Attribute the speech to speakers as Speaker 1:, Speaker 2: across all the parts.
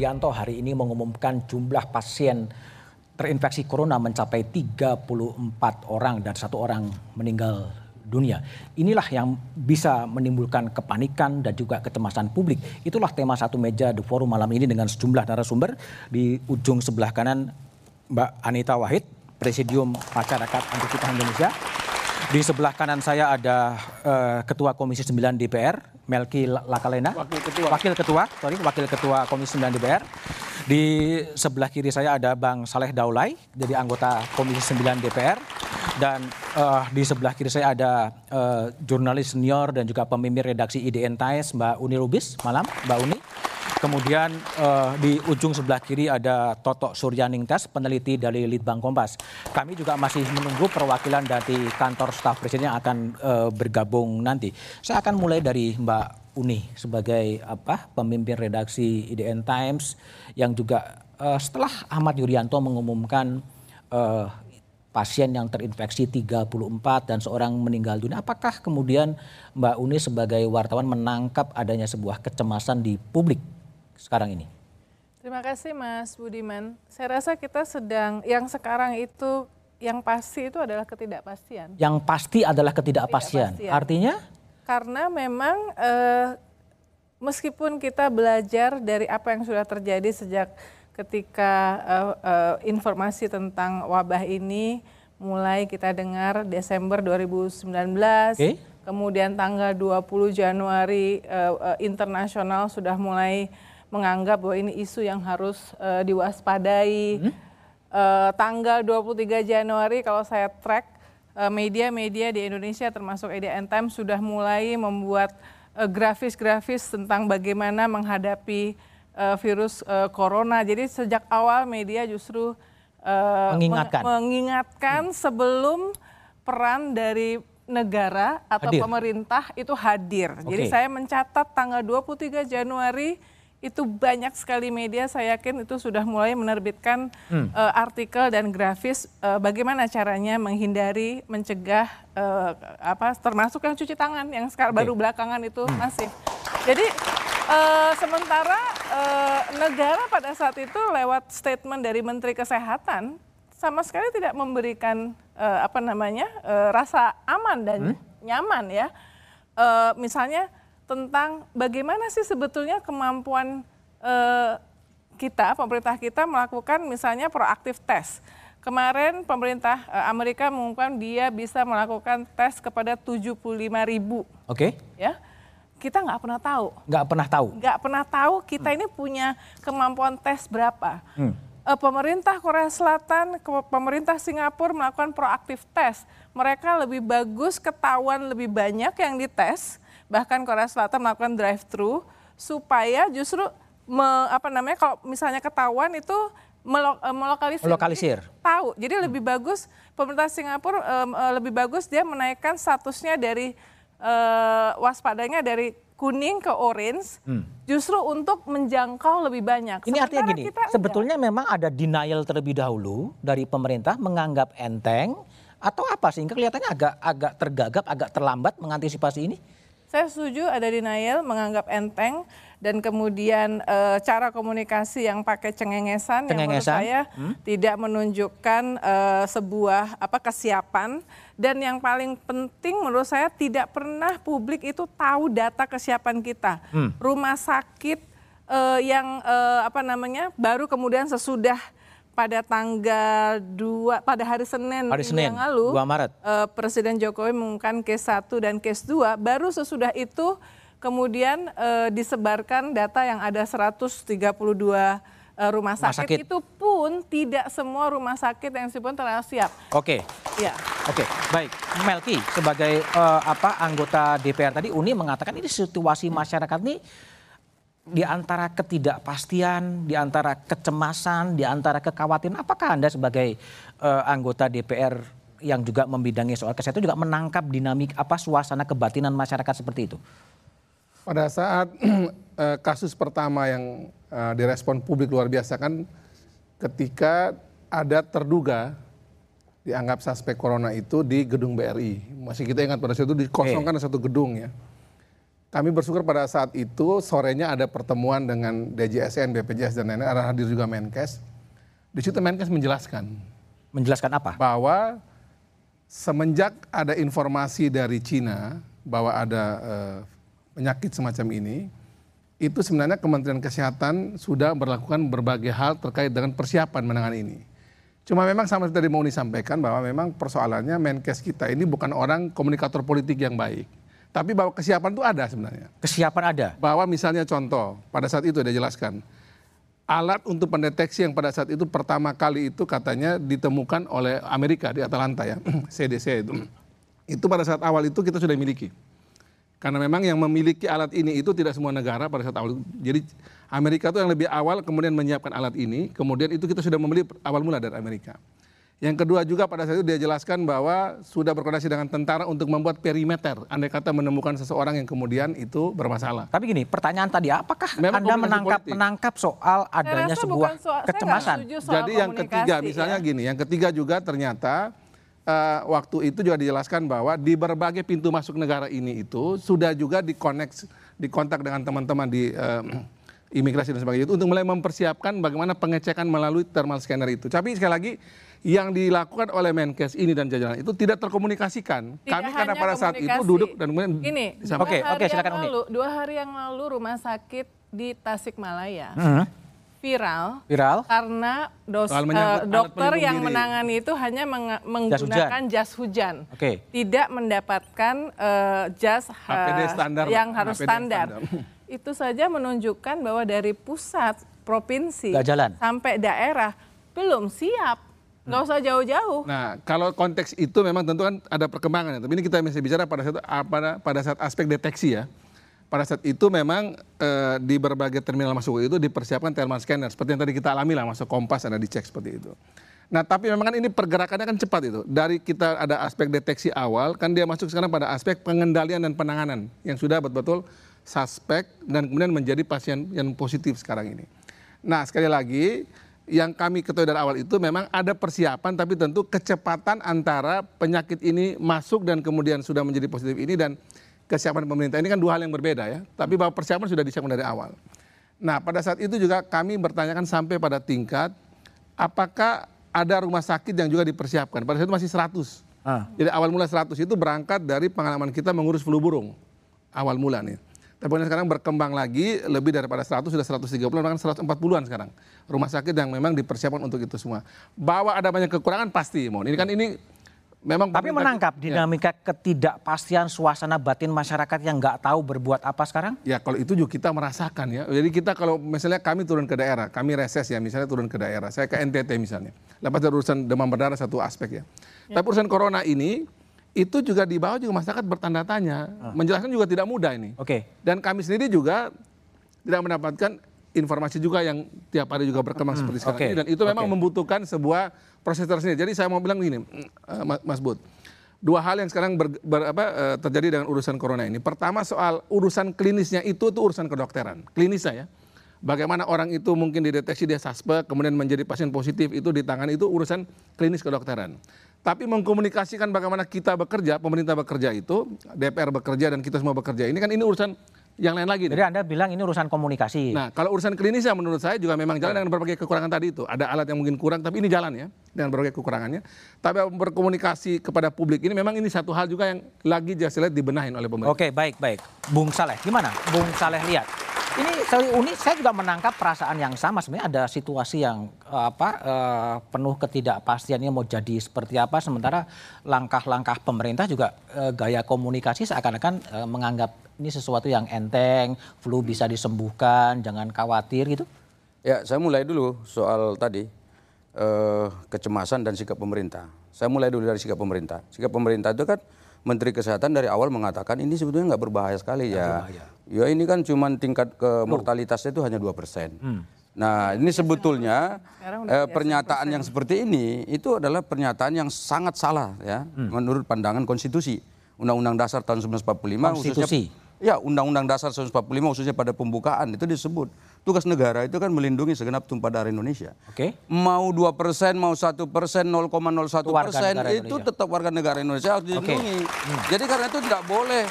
Speaker 1: Yuryanto hari ini mengumumkan jumlah pasien terinfeksi corona mencapai 34 orang dan satu orang meninggal dunia. Inilah yang bisa menimbulkan kepanikan dan juga kecemasan publik. Itulah tema satu meja The Forum malam ini dengan sejumlah narasumber. Di ujung sebelah kanan Mbak Anita Wahid, Presidium Masyarakat Anti Fitnah Indonesia. Di sebelah kanan saya ada uh, Ketua Komisi 9 DPR, Melki Lakalena.
Speaker 2: Wakil Ketua.
Speaker 1: Wakil Ketua, sorry, Wakil Ketua Komisi 9 DPR. Di sebelah kiri saya ada Bang Saleh Daulay, jadi anggota Komisi 9 DPR. Dan uh, di sebelah kiri saya ada uh, jurnalis senior dan juga pemimpin redaksi IDN Times, Mbak Uni Rubis. Malam, Mbak Uni. Kemudian uh, di ujung sebelah kiri ada Toto Suryaningtas, peneliti dari Litbang Kompas. Kami juga masih menunggu perwakilan dari kantor staf presiden yang akan uh, bergabung nanti. Saya akan mulai dari Mbak Uni sebagai apa pemimpin redaksi IDN Times yang juga uh, setelah Ahmad Yuryanto mengumumkan uh, pasien yang terinfeksi 34 dan seorang meninggal dunia. Apakah kemudian Mbak Uni sebagai wartawan menangkap adanya sebuah kecemasan di publik sekarang ini?
Speaker 3: Terima kasih Mas Budiman. Saya rasa kita sedang yang sekarang itu yang pasti itu adalah ketidakpastian.
Speaker 1: Yang pasti adalah ketidakpastian. ketidakpastian. Artinya?
Speaker 3: Karena memang eh, meskipun kita belajar dari apa yang sudah terjadi sejak ketika eh, eh, informasi tentang wabah ini mulai kita dengar Desember 2019. Okay. Kemudian tanggal 20 Januari eh, eh, internasional sudah mulai menganggap bahwa ini isu yang harus uh, diwaspadai. Hmm? Uh, tanggal 23 Januari kalau saya track eh, media-media uh, di Indonesia termasuk EDN Times sudah mulai membuat grafis-grafis uh, tentang bagaimana menghadapi uh, virus uh, corona. Jadi sejak awal media justru
Speaker 1: uh, mengingatkan,
Speaker 3: mengingatkan hmm. sebelum peran dari negara atau hadir. pemerintah itu hadir. Okay. Jadi saya mencatat tanggal 23 Januari itu banyak sekali media saya yakin itu sudah mulai menerbitkan hmm. uh, artikel dan grafis uh, bagaimana caranya menghindari mencegah uh, apa termasuk yang cuci tangan yang sekarang okay. baru belakangan itu hmm. masif. Jadi uh, sementara uh, negara pada saat itu lewat statement dari Menteri Kesehatan sama sekali tidak memberikan uh, apa namanya uh, rasa aman dan hmm? nyaman ya. Uh, misalnya tentang bagaimana sih sebetulnya kemampuan eh, kita, pemerintah kita melakukan misalnya proaktif tes. Kemarin pemerintah eh, Amerika mengumumkan dia bisa melakukan tes kepada 75 ribu.
Speaker 1: Oke. Okay.
Speaker 3: Ya, kita nggak pernah tahu.
Speaker 1: Nggak pernah tahu.
Speaker 3: Nggak pernah tahu kita hmm. ini punya kemampuan tes berapa. Hmm. Eh, pemerintah Korea Selatan, pemerintah Singapura melakukan proaktif tes. Mereka lebih bagus ketahuan lebih banyak yang dites bahkan Korea Selatan melakukan drive thru supaya justru me, apa namanya kalau misalnya ketahuan itu melo, eh, melokalisir.
Speaker 1: Melokalisir.
Speaker 3: Tahu. Jadi hmm. lebih bagus pemerintah Singapura um, lebih bagus dia menaikkan statusnya dari uh, waspadanya dari kuning ke orange hmm. justru untuk menjangkau lebih banyak.
Speaker 1: Ini Sementara artinya gini, sebetulnya enggak. memang ada denial terlebih dahulu dari pemerintah menganggap enteng atau apa sehingga kelihatannya agak agak tergagap, agak terlambat mengantisipasi ini?
Speaker 3: Saya setuju ada denial menganggap enteng dan kemudian e, cara komunikasi yang pakai cengengesan, cengengesan. yang menurut saya hmm? tidak menunjukkan e, sebuah apa kesiapan dan yang paling penting menurut saya tidak pernah publik itu tahu data kesiapan kita. Hmm. Rumah sakit e, yang e, apa namanya baru kemudian sesudah pada tanggal 2 pada hari Senin,
Speaker 1: hari Senin yang lalu 2 Maret
Speaker 3: uh, Presiden Jokowi mengumumkan case 1 dan case 2 baru sesudah itu kemudian uh, disebarkan data yang ada 132 uh, rumah, rumah sakit. sakit itu pun tidak semua rumah sakit yang disebut telah siap.
Speaker 1: Oke. Okay. Ya. Oke, okay. baik. Melki sebagai uh, apa anggota DPR tadi Uni mengatakan ini situasi masyarakat ini di antara ketidakpastian, di antara kecemasan, di antara kekhawatiran, apakah Anda sebagai uh, anggota DPR yang juga membidangi soal kesehatan juga menangkap dinamik apa suasana kebatinan masyarakat seperti itu?
Speaker 2: Pada saat uh, kasus pertama yang uh, direspon publik luar biasa kan ketika ada terduga dianggap suspek corona itu di gedung BRI. Masih kita ingat pada saat itu dikosongkan okay. satu gedung ya kami bersyukur pada saat itu sorenya ada pertemuan dengan DJSN, BPJS dan lain-lain, ada hadir juga Menkes. Di situ Menkes menjelaskan.
Speaker 1: Menjelaskan apa?
Speaker 2: Bahwa semenjak ada informasi dari Cina bahwa ada uh, penyakit semacam ini, itu sebenarnya Kementerian Kesehatan sudah melakukan berbagai hal terkait dengan persiapan menangani ini. Cuma memang sama seperti tadi mau disampaikan bahwa memang persoalannya Menkes kita ini bukan orang komunikator politik yang baik tapi bahwa kesiapan itu ada sebenarnya.
Speaker 1: Kesiapan ada.
Speaker 2: Bahwa misalnya contoh, pada saat itu dia jelaskan, alat untuk pendeteksi yang pada saat itu pertama kali itu katanya ditemukan oleh Amerika di Atalanta ya, CDC itu. Itu pada saat awal itu kita sudah miliki. Karena memang yang memiliki alat ini itu tidak semua negara pada saat awal itu. Jadi Amerika itu yang lebih awal kemudian menyiapkan alat ini, kemudian itu kita sudah membeli awal mula dari Amerika. Yang kedua juga pada saat itu dia jelaskan bahwa sudah berkoordinasi dengan tentara untuk membuat perimeter. Andai kata menemukan seseorang yang kemudian itu bermasalah.
Speaker 1: Tapi gini, pertanyaan tadi apakah Memang Anda menangkap politik. menangkap soal adanya sebuah soal, kecemasan?
Speaker 2: Soal Jadi yang ketiga misalnya ya. gini, yang ketiga juga ternyata uh, waktu itu juga dijelaskan bahwa di berbagai pintu masuk negara ini itu sudah juga dikonek dikontak dengan teman-teman di uh, imigrasi dan sebagainya itu untuk mulai mempersiapkan bagaimana pengecekan melalui thermal scanner itu. Tapi sekali lagi yang dilakukan oleh Menkes ini dan jajaran itu tidak terkomunikasikan. Tidak Kami karena pada saat itu duduk dan kemudian
Speaker 3: ini oke oke silakan Uni. Dua hari yang lalu rumah sakit di Tasikmalaya hmm. viral
Speaker 1: viral
Speaker 3: karena dos, uh, dokter yang diri. menangani itu hanya meng menggunakan jas hujan, jas hujan.
Speaker 1: Okay.
Speaker 3: tidak mendapatkan uh, jas uh, standar, yang harus HPD standar. standar. itu saja menunjukkan bahwa dari pusat provinsi sampai daerah belum siap Nggak usah jauh-jauh.
Speaker 2: Nah, kalau konteks itu memang tentu kan ada perkembangan. Ya. Tapi ini kita masih bicara pada saat pada pada saat aspek deteksi ya. Pada saat itu memang e, di berbagai terminal masuk itu dipersiapkan thermal scanner seperti yang tadi kita alami lah masuk kompas ada dicek seperti itu. Nah, tapi memang kan ini pergerakannya kan cepat itu. Dari kita ada aspek deteksi awal, kan dia masuk sekarang pada aspek pengendalian dan penanganan yang sudah betul-betul suspek dan kemudian menjadi pasien yang positif sekarang ini. Nah, sekali lagi yang kami ketahui dari awal itu memang ada persiapan tapi tentu kecepatan antara penyakit ini masuk dan kemudian sudah menjadi positif ini dan kesiapan pemerintah ini kan dua hal yang berbeda ya. Tapi bahwa persiapan sudah disiapkan dari awal. Nah pada saat itu juga kami bertanyakan sampai pada tingkat apakah ada rumah sakit yang juga dipersiapkan. Pada saat itu masih 100. Ah. Jadi awal mula 100 itu berangkat dari pengalaman kita mengurus flu burung. Awal mula nih. Tapi sekarang berkembang lagi lebih daripada 100 sudah 130 bahkan 140-an sekarang. Rumah sakit yang memang dipersiapkan untuk itu semua. Bahwa ada banyak kekurangan pasti, mohon. Ini kan ini memang
Speaker 1: Tapi menangkap ya. dinamika ya. ketidakpastian suasana batin masyarakat yang nggak tahu berbuat apa sekarang?
Speaker 2: Ya kalau itu juga kita merasakan ya. Jadi kita kalau misalnya kami turun ke daerah, kami reses ya misalnya turun ke daerah. Saya ke NTT misalnya. Lepas dari urusan demam berdarah satu aspek ya. ya. Tapi urusan corona ini itu juga di bawah juga masyarakat bertanda tanya, ah. menjelaskan juga tidak mudah ini.
Speaker 1: Oke. Okay.
Speaker 2: Dan kami sendiri juga tidak mendapatkan informasi juga yang tiap hari juga berkembang hmm. seperti sekarang okay. ini dan itu memang okay. membutuhkan sebuah proses tersendiri. Jadi saya mau bilang begini, eh, Mas Bud. Dua hal yang sekarang ber, ber, apa, eh, terjadi dengan urusan corona ini. Pertama soal urusan klinisnya itu itu urusan kedokteran. Klinis saya. Bagaimana orang itu mungkin dideteksi dia suspek, kemudian menjadi pasien positif itu di tangan itu urusan klinis kedokteran. Tapi mengkomunikasikan bagaimana kita bekerja, pemerintah bekerja itu, DPR bekerja dan kita semua bekerja. Ini kan ini urusan yang lain lagi.
Speaker 1: Jadi nih. Anda bilang ini urusan komunikasi.
Speaker 2: Nah, kalau urusan klinis ya menurut saya juga memang jalan dengan berbagai kekurangan tadi itu. Ada alat yang mungkin kurang, tapi ini jalan ya dengan berbagai kekurangannya. Tapi berkomunikasi kepada publik ini memang ini satu hal juga yang lagi jelas dibenahin oleh pemerintah.
Speaker 1: Oke, baik, baik. Bung Saleh, gimana? Bung Saleh lihat. Ini saya unik, saya juga menangkap perasaan yang sama. Sebenarnya ada situasi yang uh, apa uh, penuh ketidakpastiannya mau jadi seperti apa. Sementara langkah-langkah pemerintah juga uh, gaya komunikasi seakan-akan menganggap ini sesuatu yang enteng, flu bisa disembuhkan, jangan khawatir gitu.
Speaker 4: Ya, saya mulai dulu soal tadi kecemasan dan sikap pemerintah. Saya mulai dulu dari sikap pemerintah. Sikap pemerintah itu kan Menteri Kesehatan dari awal mengatakan ini sebetulnya nggak berbahaya sekali ya. Berbahaya. Ya ini kan cuma tingkat ke mortalitasnya itu hanya dua persen. Hmm. Nah ini sebetulnya eh, pernyataan yang seperti ini itu adalah pernyataan yang sangat salah ya hmm. menurut pandangan konstitusi Undang-Undang Dasar tahun 1945
Speaker 1: konstitusi. khususnya
Speaker 4: Ya, Undang-Undang Dasar 1945 khususnya pada pembukaan itu disebut tugas negara itu kan melindungi segenap tumpah darah Indonesia.
Speaker 1: Oke. Okay.
Speaker 4: Mau dua persen, mau satu persen, 0,01 persen itu tetap warga negara Indonesia harus dilindungi. Okay. Hmm. Jadi karena itu tidak boleh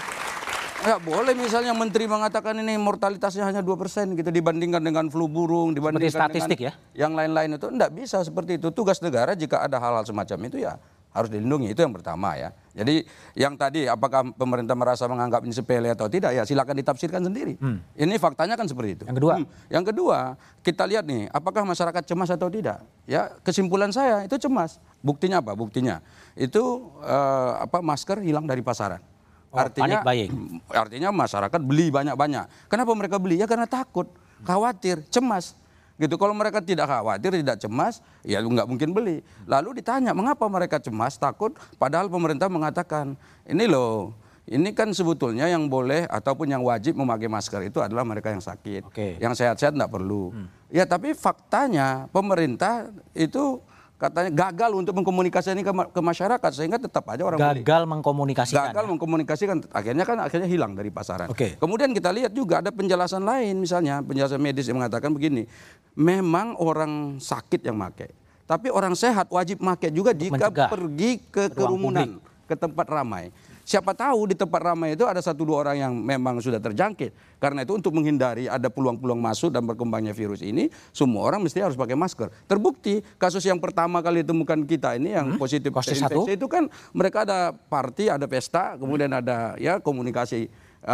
Speaker 4: Ya boleh misalnya menteri mengatakan ini mortalitasnya hanya dua persen gitu dibandingkan dengan flu burung, dibandingkan
Speaker 1: statistik
Speaker 4: dengan
Speaker 1: ya?
Speaker 4: yang lain-lain itu enggak bisa seperti itu. Tugas negara jika ada hal-hal semacam itu ya harus dilindungi itu yang pertama ya. Jadi yang tadi apakah pemerintah merasa menganggap ini sepele atau tidak ya silakan ditafsirkan sendiri. Hmm. Ini faktanya kan seperti itu.
Speaker 1: Yang kedua,
Speaker 4: hmm. yang kedua kita lihat nih apakah masyarakat cemas atau tidak. Ya kesimpulan saya itu cemas. Buktinya apa? Buktinya itu uh, apa masker hilang dari pasaran.
Speaker 1: Oh, artinya
Speaker 4: artinya masyarakat beli banyak-banyak. Kenapa mereka beli? Ya karena takut, khawatir, cemas. Gitu. Kalau mereka tidak khawatir, tidak cemas, ya nggak mungkin beli. Lalu ditanya, mengapa mereka cemas, takut? Padahal pemerintah mengatakan, ini loh, ini kan sebetulnya yang boleh ataupun yang wajib memakai masker itu adalah mereka yang sakit.
Speaker 1: Okay.
Speaker 4: Yang sehat-sehat tidak perlu. Hmm. Ya tapi faktanya pemerintah itu katanya gagal untuk mengkomunikasikan ini ke, ke masyarakat sehingga tetap aja orang
Speaker 1: gagal beli. mengkomunikasikan
Speaker 4: gagal ya? mengkomunikasikan akhirnya kan akhirnya hilang dari pasaran.
Speaker 1: Okay.
Speaker 4: Kemudian kita lihat juga ada penjelasan lain misalnya penjelasan medis yang mengatakan begini, memang orang sakit yang pakai, tapi orang sehat wajib pakai juga jika Mencegah. pergi ke kerumunan, ke tempat ramai. Siapa tahu di tempat ramai itu ada satu dua orang yang memang sudah terjangkit. Karena itu untuk menghindari ada peluang-peluang masuk dan berkembangnya virus ini, semua orang mesti harus pakai masker. Terbukti kasus yang pertama kali ditemukan kita ini yang hmm? positif infeksi itu kan mereka ada party, ada pesta, kemudian ada ya komunikasi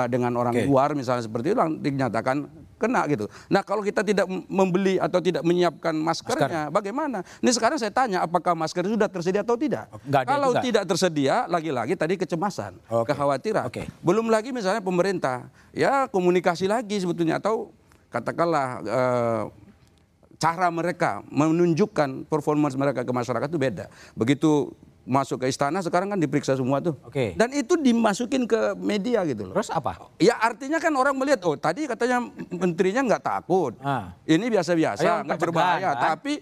Speaker 4: dengan orang okay. luar misalnya seperti itu dinyatakan kena gitu. Nah kalau kita tidak membeli atau tidak menyiapkan maskernya, Masker. bagaimana? Ini sekarang saya tanya, apakah masker sudah tersedia atau tidak? kalau juga. tidak tersedia, lagi-lagi tadi kecemasan, okay. kekhawatiran. Okay. Belum lagi misalnya pemerintah, ya komunikasi lagi sebetulnya atau katakanlah eh, cara mereka menunjukkan performance mereka ke masyarakat itu beda. Begitu masuk ke istana sekarang kan diperiksa semua tuh.
Speaker 1: Oke.
Speaker 4: Dan itu dimasukin ke media gitu loh.
Speaker 1: Terus apa?
Speaker 4: Ya artinya kan orang melihat oh tadi katanya menterinya nggak takut. Ah. Ini biasa-biasa, nggak berbahaya, kan? tapi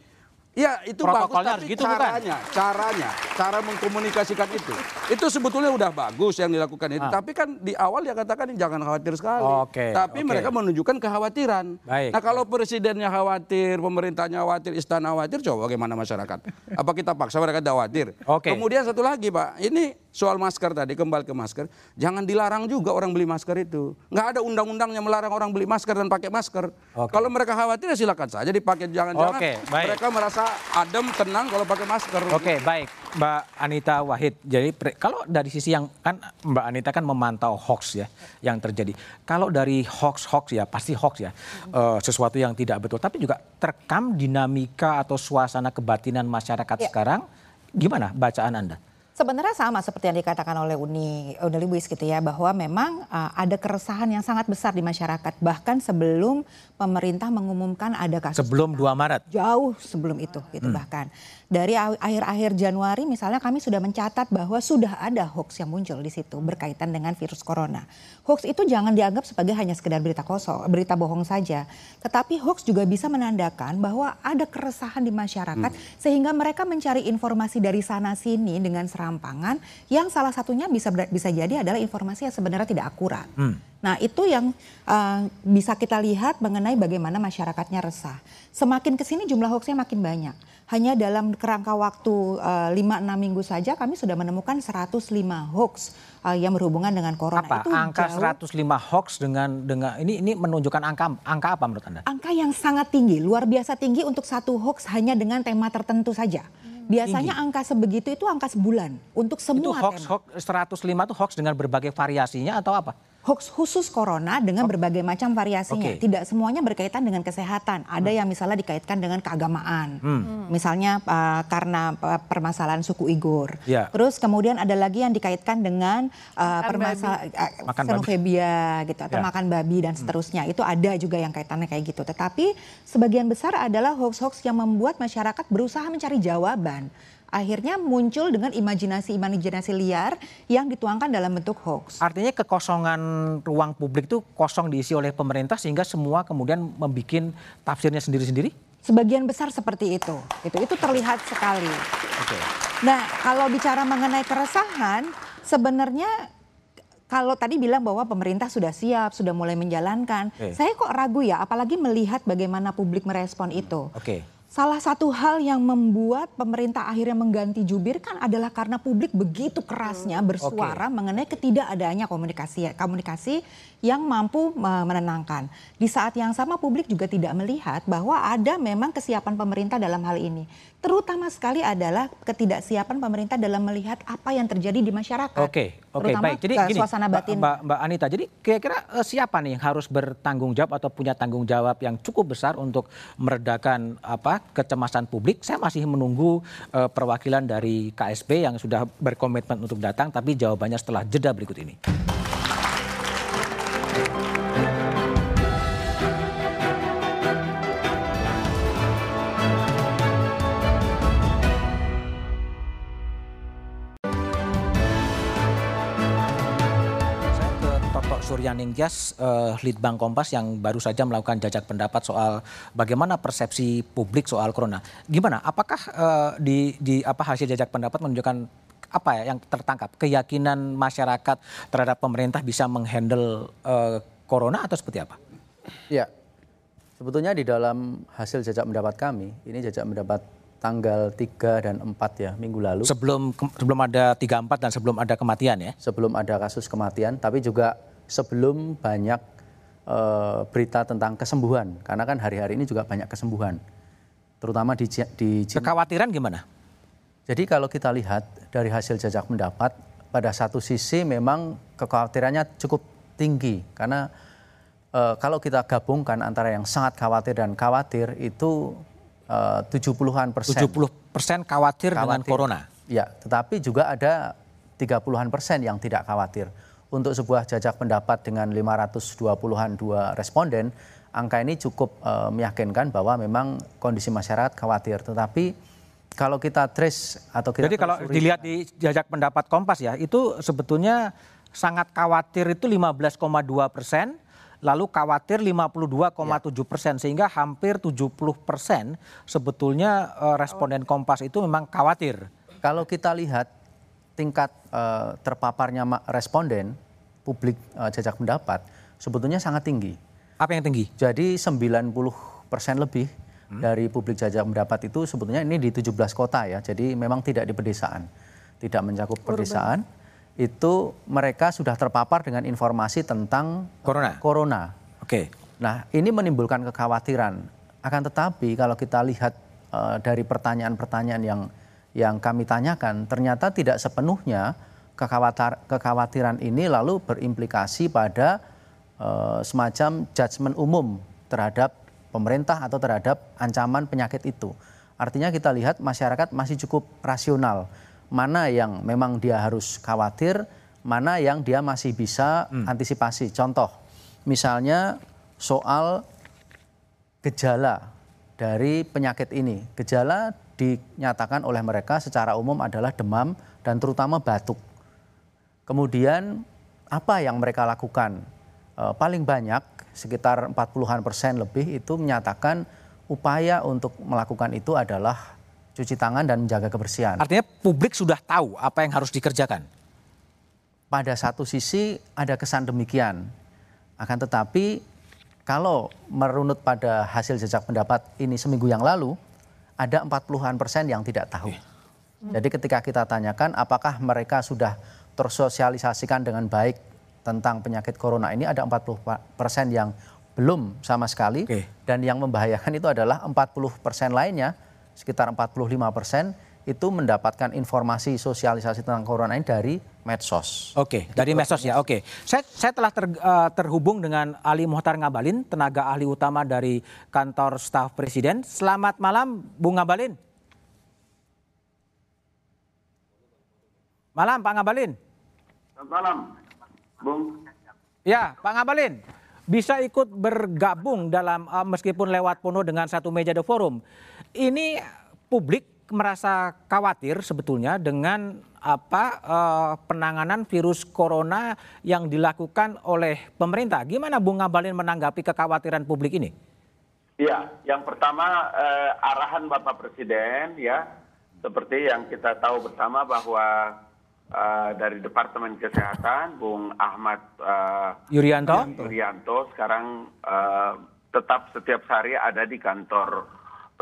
Speaker 4: Ya itu bagus tapi gitu caranya, bukan? caranya, cara mengkomunikasikan itu, itu sebetulnya udah bagus yang dilakukan itu. Ah. Tapi kan di awal ya katakan jangan khawatir sekali.
Speaker 1: Okay,
Speaker 4: tapi okay. mereka menunjukkan kekhawatiran.
Speaker 1: Baik.
Speaker 4: Nah kalau presidennya khawatir, pemerintahnya khawatir, istana khawatir, coba bagaimana masyarakat? Apa kita paksa mereka khawatir?
Speaker 1: Okay.
Speaker 4: Kemudian satu lagi pak, ini soal masker tadi kembali ke masker, jangan dilarang juga orang beli masker itu. Nggak ada undang-undangnya melarang orang beli masker dan pakai masker. Okay. Kalau mereka khawatir ya silakan saja dipakai. Jangan-jangan
Speaker 1: okay,
Speaker 4: mereka merasa adem, tenang kalau pakai masker.
Speaker 1: Oke, okay, baik. Mbak Anita Wahid. Jadi kalau dari sisi yang kan Mbak Anita kan memantau hoax ya yang terjadi. Kalau dari hoax-hoax ya pasti hoax ya. Uh, sesuatu yang tidak betul. Tapi juga terekam dinamika atau suasana kebatinan masyarakat ya. sekarang. Gimana bacaan Anda?
Speaker 5: Sebenarnya sama seperti yang dikatakan oleh Uni Uni Lubis gitu ya bahwa memang uh, ada keresahan yang sangat besar di masyarakat. Bahkan sebelum pemerintah mengumumkan ada kasus
Speaker 1: sebelum 2 Maret?
Speaker 5: Jauh sebelum itu gitu hmm. bahkan dari akhir-akhir Januari misalnya kami sudah mencatat bahwa sudah ada hoax yang muncul di situ berkaitan dengan virus corona. Hoax itu jangan dianggap sebagai hanya sekedar berita kosong, berita bohong saja. Tetapi hoax juga bisa menandakan bahwa ada keresahan di masyarakat hmm. sehingga mereka mencari informasi dari sana sini dengan serampangan yang salah satunya bisa bisa jadi adalah informasi yang sebenarnya tidak akurat. Hmm. Nah itu yang uh, bisa kita lihat mengenai bagaimana masyarakatnya resah. Semakin ke sini jumlah hoaxnya makin banyak. Hanya dalam kerangka waktu uh, eh, 5-6 minggu saja kami sudah menemukan 105 hoax uh, yang berhubungan dengan corona.
Speaker 1: Apa? Itu angka jauh, 105 hoax dengan dengan ini ini menunjukkan angka angka apa menurut Anda?
Speaker 5: Angka yang sangat tinggi, luar biasa tinggi untuk satu hoax hanya dengan tema tertentu saja. Biasanya tinggi. angka sebegitu itu angka sebulan untuk semua
Speaker 1: itu hoax,
Speaker 5: tema.
Speaker 1: Hoax 105 itu hoax dengan berbagai variasinya atau apa?
Speaker 5: Hoax khusus corona dengan oh. berbagai macam variasinya. Okay. Tidak semuanya berkaitan dengan kesehatan. Ada hmm. yang misalnya dikaitkan dengan keagamaan. Hmm. Misalnya uh, karena uh, permasalahan suku Uighur.
Speaker 1: Yeah.
Speaker 5: Terus kemudian ada lagi yang dikaitkan dengan uh, permasalahan uh, xenofobia gitu atau yeah. makan babi dan hmm. seterusnya. Hmm. Itu ada juga yang kaitannya kayak gitu. Tetapi sebagian besar adalah hoax-hoax yang membuat masyarakat berusaha mencari jawaban akhirnya muncul dengan imajinasi-imajinasi liar yang dituangkan dalam bentuk hoax.
Speaker 1: Artinya kekosongan ruang publik itu kosong diisi oleh pemerintah sehingga semua kemudian membuat tafsirnya sendiri-sendiri?
Speaker 5: Sebagian besar seperti itu. Itu itu terlihat sekali.
Speaker 1: Oke.
Speaker 5: Nah, kalau bicara mengenai keresahan, sebenarnya kalau tadi bilang bahwa pemerintah sudah siap, sudah mulai menjalankan, okay. saya kok ragu ya, apalagi melihat bagaimana publik merespon itu.
Speaker 1: Oke. Okay
Speaker 5: Salah satu hal yang membuat pemerintah akhirnya mengganti jubir kan adalah karena publik begitu kerasnya bersuara okay. mengenai ketidakadanya komunikasi komunikasi yang mampu menenangkan. Di saat yang sama publik juga tidak melihat bahwa ada memang kesiapan pemerintah dalam hal ini. Terutama sekali adalah ketidaksiapan pemerintah dalam melihat apa yang terjadi di masyarakat.
Speaker 1: Oke, oke, baik. Jadi gini, suasana batin. Mbak, Mbak Anita, jadi kira-kira uh, siapa nih yang harus bertanggung jawab atau punya tanggung jawab yang cukup besar untuk meredakan apa kecemasan publik? Saya masih menunggu uh, perwakilan dari KSP yang sudah berkomitmen untuk datang, tapi jawabannya setelah jeda berikut ini. Ningtyas, uh, Litbang Kompas yang baru saja melakukan jajak pendapat soal bagaimana persepsi publik soal corona. Gimana? Apakah uh, di, di apa hasil jajak pendapat menunjukkan apa ya yang tertangkap keyakinan masyarakat terhadap pemerintah bisa menghandle uh, corona atau seperti apa?
Speaker 6: Ya, sebetulnya di dalam hasil jajak pendapat kami, ini jajak pendapat tanggal 3 dan 4 ya minggu lalu.
Speaker 1: Sebelum sebelum ada 3 4 dan sebelum ada kematian ya.
Speaker 6: Sebelum ada kasus kematian, tapi juga sebelum banyak uh, berita tentang kesembuhan. Karena kan hari-hari ini juga banyak kesembuhan. Terutama di di
Speaker 1: kekhawatiran gimana?
Speaker 6: Jadi kalau kita lihat dari hasil jajak pendapat pada satu sisi memang kekhawatirannya cukup tinggi. Karena uh, kalau kita gabungkan antara yang sangat khawatir dan khawatir itu uh, 70-an persen.
Speaker 1: 70 persen khawatir, khawatir. dengan corona?
Speaker 6: Ya tetapi juga ada 30-an persen yang tidak khawatir untuk sebuah jajak pendapat dengan 520-an dua responden, angka ini cukup uh, meyakinkan bahwa memang kondisi masyarakat khawatir. Tetapi kalau kita trace atau kita
Speaker 1: Jadi kalau dilihat di jajak pendapat Kompas ya, itu sebetulnya sangat khawatir itu 15,2 persen, lalu khawatir 52,7 persen, sehingga hampir 70 persen sebetulnya uh, responden Kompas itu memang khawatir.
Speaker 6: Kalau kita lihat tingkat uh, terpaparnya responden publik uh, jajak pendapat sebetulnya sangat tinggi.
Speaker 1: Apa yang tinggi?
Speaker 6: Jadi 90 persen lebih hmm. dari publik jajak pendapat itu sebetulnya ini di 17 kota ya. Jadi memang tidak di pedesaan, tidak mencakup pedesaan. Itu mereka sudah terpapar dengan informasi tentang
Speaker 1: corona.
Speaker 6: Corona.
Speaker 1: Oke. Okay.
Speaker 6: Nah ini menimbulkan kekhawatiran. Akan tetapi kalau kita lihat uh, dari pertanyaan-pertanyaan yang yang kami tanyakan ternyata tidak sepenuhnya kekhawatir, kekhawatiran ini lalu berimplikasi pada uh, semacam judgement umum terhadap pemerintah atau terhadap ancaman penyakit itu. Artinya kita lihat masyarakat masih cukup rasional. Mana yang memang dia harus khawatir, mana yang dia masih bisa hmm. antisipasi. Contoh, misalnya soal gejala dari penyakit ini. Gejala dinyatakan oleh mereka secara umum adalah demam dan terutama batuk. Kemudian apa yang mereka lakukan? E, paling banyak sekitar 40-an persen lebih itu menyatakan upaya untuk melakukan itu adalah cuci tangan dan menjaga kebersihan.
Speaker 1: Artinya publik sudah tahu apa yang harus dikerjakan.
Speaker 6: Pada satu sisi ada kesan demikian. Akan tetapi kalau merunut pada hasil jejak pendapat ini seminggu yang lalu, ada 40-an persen yang tidak tahu. Jadi ketika kita tanyakan apakah mereka sudah tersosialisasikan dengan baik tentang penyakit corona ini ada 40 persen yang belum sama sekali okay. dan yang membahayakan itu adalah 40 persen lainnya sekitar 45 persen itu mendapatkan informasi sosialisasi tentang corona ini dari medsos.
Speaker 1: Oke, okay, dari medsos ya. Oke, okay. saya saya telah ter, uh, terhubung dengan Ali Muhtar Ngabalin, tenaga ahli utama dari kantor staf presiden. Selamat malam, Bung Ngabalin. Malam, Pak Ngabalin.
Speaker 7: Selamat malam, Bung.
Speaker 1: Ya, Pak Ngabalin. Bisa ikut bergabung dalam uh, meskipun lewat penuh dengan satu meja the forum. Ini publik merasa khawatir sebetulnya dengan apa uh, penanganan virus corona yang dilakukan oleh pemerintah. Gimana Bung Ngabalin menanggapi kekhawatiran publik ini?
Speaker 7: Ya, yang pertama uh, arahan Bapak Presiden ya seperti yang kita tahu bersama bahwa uh, dari Departemen Kesehatan Bung Ahmad uh,
Speaker 1: Yuryanto
Speaker 7: Yuryanto sekarang uh, tetap setiap hari ada di kantor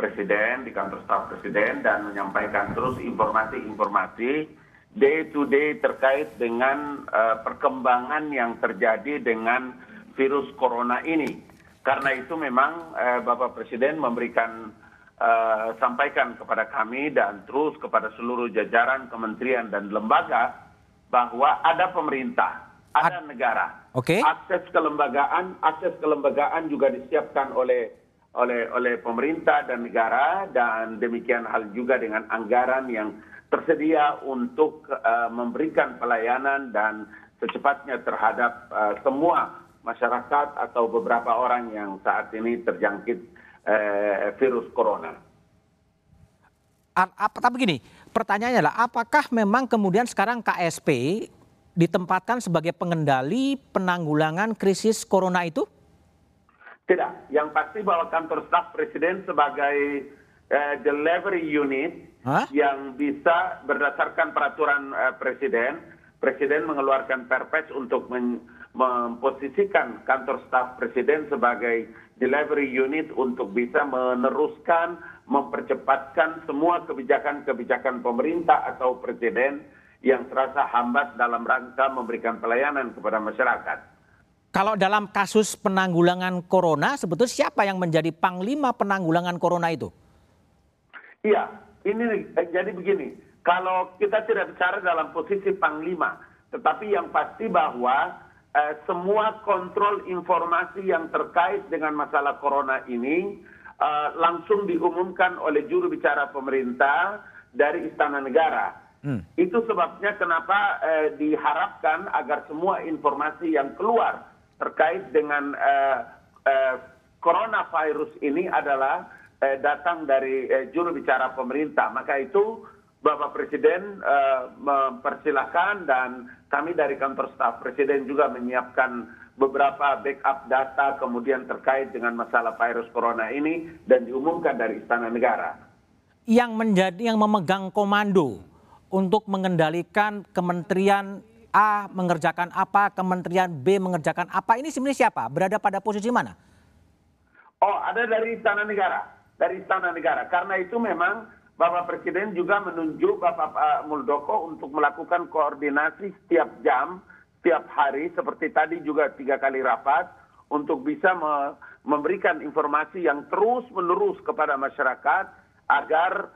Speaker 7: Presiden, di kantor staf Presiden dan menyampaikan terus informasi-informasi day to day terkait dengan uh, perkembangan yang terjadi dengan virus corona ini. Karena itu memang uh, Bapak Presiden memberikan uh, sampaikan kepada kami dan terus kepada seluruh jajaran kementerian dan lembaga bahwa ada pemerintah, ada negara.
Speaker 1: Okay.
Speaker 7: Akses kelembagaan, akses kelembagaan juga disiapkan oleh oleh oleh pemerintah dan negara dan demikian hal juga dengan anggaran yang tersedia untuk uh, memberikan pelayanan dan secepatnya terhadap uh, semua masyarakat atau beberapa orang yang saat ini terjangkit uh, virus corona.
Speaker 1: Apa, tapi begini, pertanyaannya adalah apakah memang kemudian sekarang KSP ditempatkan sebagai pengendali penanggulangan krisis corona itu?
Speaker 7: Tidak, yang pasti bahwa kantor staf presiden sebagai uh, delivery unit Hah? yang bisa berdasarkan peraturan uh, presiden, presiden mengeluarkan perpres untuk men memposisikan kantor staf presiden sebagai delivery unit untuk bisa meneruskan, mempercepatkan semua kebijakan-kebijakan pemerintah atau presiden yang terasa hambat dalam rangka memberikan pelayanan kepada masyarakat.
Speaker 1: Kalau dalam kasus penanggulangan corona, sebetulnya siapa yang menjadi panglima penanggulangan corona itu?
Speaker 7: Iya, ini jadi begini. Kalau kita tidak bicara dalam posisi panglima, tetapi yang pasti bahwa eh, semua kontrol informasi yang terkait dengan masalah corona ini eh, langsung diumumkan oleh juru bicara pemerintah dari Istana Negara. Hmm. Itu sebabnya kenapa eh, diharapkan agar semua informasi yang keluar terkait dengan uh, uh, coronavirus ini adalah uh, datang dari uh, juru bicara pemerintah. Maka itu Bapak Presiden mempersilahkan dan kami dari kantor staf Presiden juga menyiapkan beberapa backup data kemudian terkait dengan masalah virus corona ini dan diumumkan dari Istana Negara.
Speaker 1: Yang menjadi yang memegang komando untuk mengendalikan Kementerian A mengerjakan apa, Kementerian B mengerjakan apa. Ini sebenarnya siapa? Berada pada posisi mana?
Speaker 7: Oh, ada dari Istana Negara. Dari Istana Negara. Karena itu memang Bapak Presiden juga menunjuk Bapak Muldoko untuk melakukan koordinasi setiap jam, setiap hari. Seperti tadi juga tiga kali rapat untuk bisa me memberikan informasi yang terus menerus kepada masyarakat agar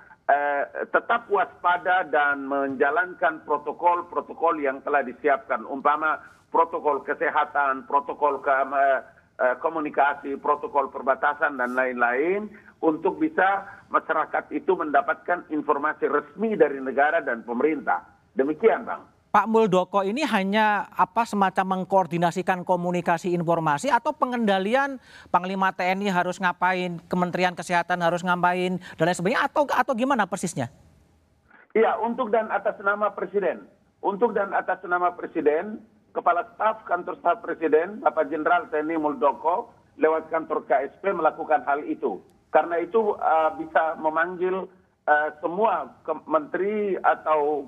Speaker 7: tetap waspada dan menjalankan protokol-protokol yang telah disiapkan, umpama protokol kesehatan, protokol eh, eh, komunikasi, protokol perbatasan dan lain-lain untuk bisa masyarakat itu mendapatkan informasi resmi dari negara dan pemerintah. Demikian, Bang.
Speaker 1: Pak Muldoko ini hanya apa semacam mengkoordinasikan komunikasi informasi atau pengendalian Panglima TNI harus ngapain, Kementerian Kesehatan harus ngapain dan lain sebagainya atau atau gimana persisnya?
Speaker 7: Iya, untuk dan atas nama Presiden. Untuk dan atas nama Presiden, Kepala Staf Kantor Staf Presiden Bapak Jenderal TNI Muldoko lewat kantor KSP melakukan hal itu. Karena itu uh, bisa memanggil uh, semua menteri atau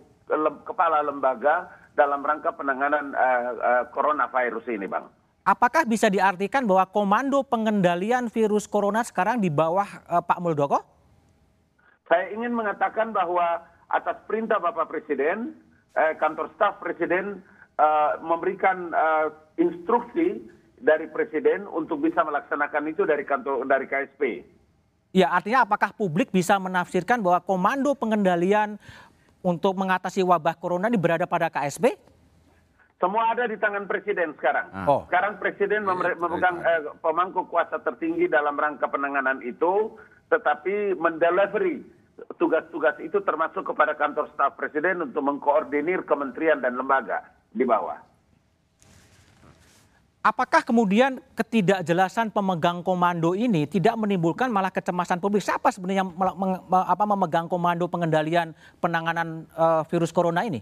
Speaker 7: kepala lembaga dalam rangka penanganan uh, uh, coronavirus ini, Bang.
Speaker 1: Apakah bisa diartikan bahwa komando pengendalian virus corona sekarang di bawah uh, Pak Muldoko?
Speaker 7: Saya ingin mengatakan bahwa atas perintah Bapak Presiden, uh, kantor staf Presiden uh, memberikan uh, instruksi dari Presiden untuk bisa melaksanakan itu dari kantor dari KSP.
Speaker 1: Ya, artinya apakah publik bisa menafsirkan bahwa komando pengendalian untuk mengatasi wabah corona ini berada pada KSB?
Speaker 7: Semua ada di tangan presiden sekarang. Ah. Oh. Sekarang presiden memegang eh, pemangku kuasa tertinggi dalam rangka penanganan itu, tetapi mendelivery tugas-tugas itu termasuk kepada kantor staf presiden untuk mengkoordinir kementerian dan lembaga di bawah.
Speaker 1: Apakah kemudian ketidakjelasan pemegang komando ini tidak menimbulkan malah kecemasan publik? Siapa sebenarnya yang apa, memegang komando pengendalian penanganan uh, virus corona ini?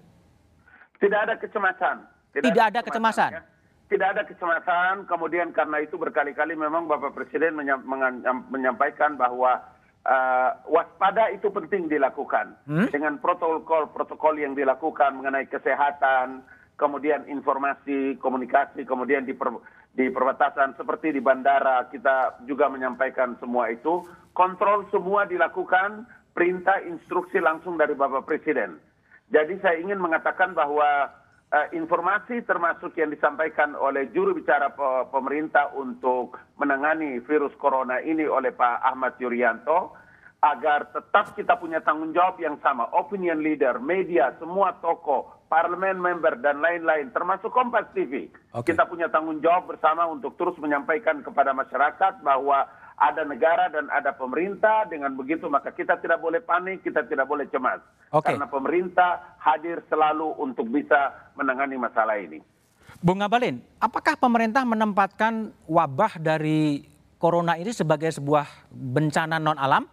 Speaker 7: Tidak ada kecemasan.
Speaker 1: Tidak, tidak ada kecemasan. Ya.
Speaker 7: Tidak ada kecemasan. Kemudian karena itu berkali-kali memang Bapak Presiden menyampaikan bahwa uh, waspada itu penting dilakukan hmm? dengan protokol-protokol yang dilakukan mengenai kesehatan kemudian informasi, komunikasi, kemudian di perbatasan seperti di bandara kita juga menyampaikan semua itu kontrol semua dilakukan perintah instruksi langsung dari Bapak Presiden. Jadi saya ingin mengatakan bahwa uh, informasi termasuk yang disampaikan oleh juru bicara pe pemerintah untuk menangani virus corona ini oleh Pak Ahmad Yuryanto agar tetap kita punya tanggung jawab yang sama, opinion leader, media, semua tokoh, parlemen member dan lain-lain, termasuk Kompas TV. Okay. Kita punya tanggung jawab bersama untuk terus menyampaikan kepada masyarakat bahwa ada negara dan ada pemerintah. Dengan begitu maka kita tidak boleh panik, kita tidak boleh cemas. Okay. Karena pemerintah hadir selalu untuk bisa menangani masalah ini.
Speaker 1: Bung Ngabalin, apakah pemerintah menempatkan wabah dari corona ini sebagai sebuah bencana non alam?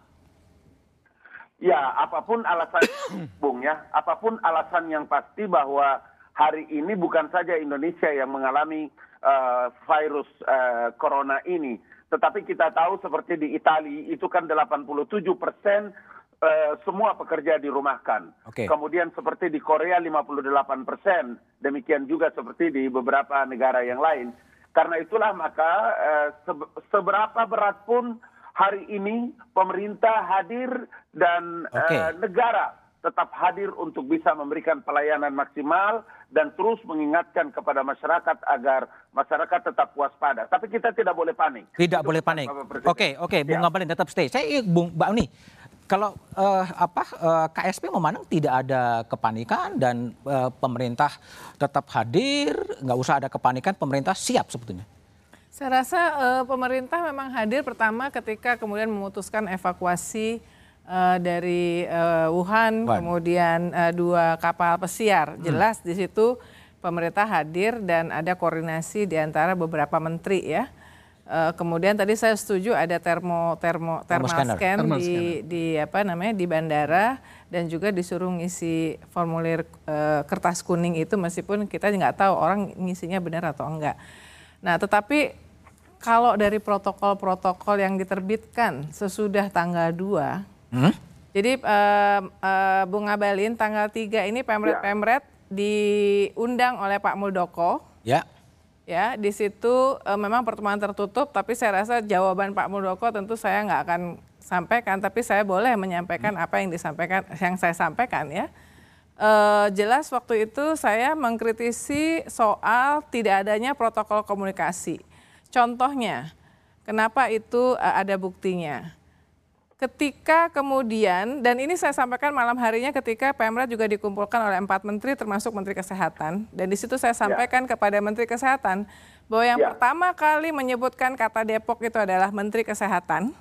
Speaker 7: Ya, apa pun alasan, Bung ya, apa pun alasan yang pasti bahwa hari ini bukan saja Indonesia yang mengalami uh, virus uh, corona ini, tetapi kita tahu seperti di Italia itu kan 87 persen uh, semua pekerja dirumahkan. Okay. Kemudian seperti di Korea 58 persen, demikian juga seperti di beberapa negara yang lain. Karena itulah maka uh, seberapa berat pun hari ini pemerintah hadir dan okay. uh, negara tetap hadir untuk bisa memberikan pelayanan maksimal dan terus mengingatkan kepada masyarakat agar masyarakat tetap waspada. Tapi kita tidak boleh panik.
Speaker 1: Tidak Itu boleh panik. Oke, oke, okay, Bung ya. Ngabalin tetap stay. Saya Bung Mbak Uni, kalau uh, apa uh, eh, KSP memandang tidak ada kepanikan dan uh, pemerintah tetap hadir, nggak usah ada kepanikan, pemerintah siap sebetulnya.
Speaker 3: Saya rasa uh, pemerintah memang hadir pertama ketika kemudian memutuskan evakuasi uh, dari uh, Wuhan, Wuhan, kemudian uh, dua kapal pesiar. Hmm. Jelas di situ pemerintah hadir dan ada koordinasi di antara beberapa menteri ya. Uh, kemudian tadi saya setuju ada termo termo thermal scan di di apa namanya di bandara dan juga disuruh ngisi formulir uh, kertas kuning itu meskipun kita nggak tahu orang ngisinya benar atau enggak. Nah, tetapi kalau dari protokol-protokol yang diterbitkan sesudah tanggal 2 Hmm? Jadi uh, uh, Bung Abalin tanggal 3 ini Pemret-Pemret ya. diundang oleh Pak Muldoko.
Speaker 1: Ya.
Speaker 3: Ya, di situ uh, memang pertemuan tertutup, tapi saya rasa jawaban Pak Muldoko tentu saya nggak akan sampaikan, tapi saya boleh menyampaikan hmm. apa yang disampaikan, yang saya sampaikan ya. Uh, jelas waktu itu saya mengkritisi soal tidak adanya protokol komunikasi. Contohnya, kenapa itu uh, ada buktinya? ketika kemudian dan ini saya sampaikan malam harinya ketika Pemda juga dikumpulkan oleh empat menteri termasuk Menteri Kesehatan dan di situ saya ya. sampaikan ya. kepada Menteri Kesehatan bahwa yang ya. pertama kali menyebutkan kata Depok itu adalah Menteri Kesehatan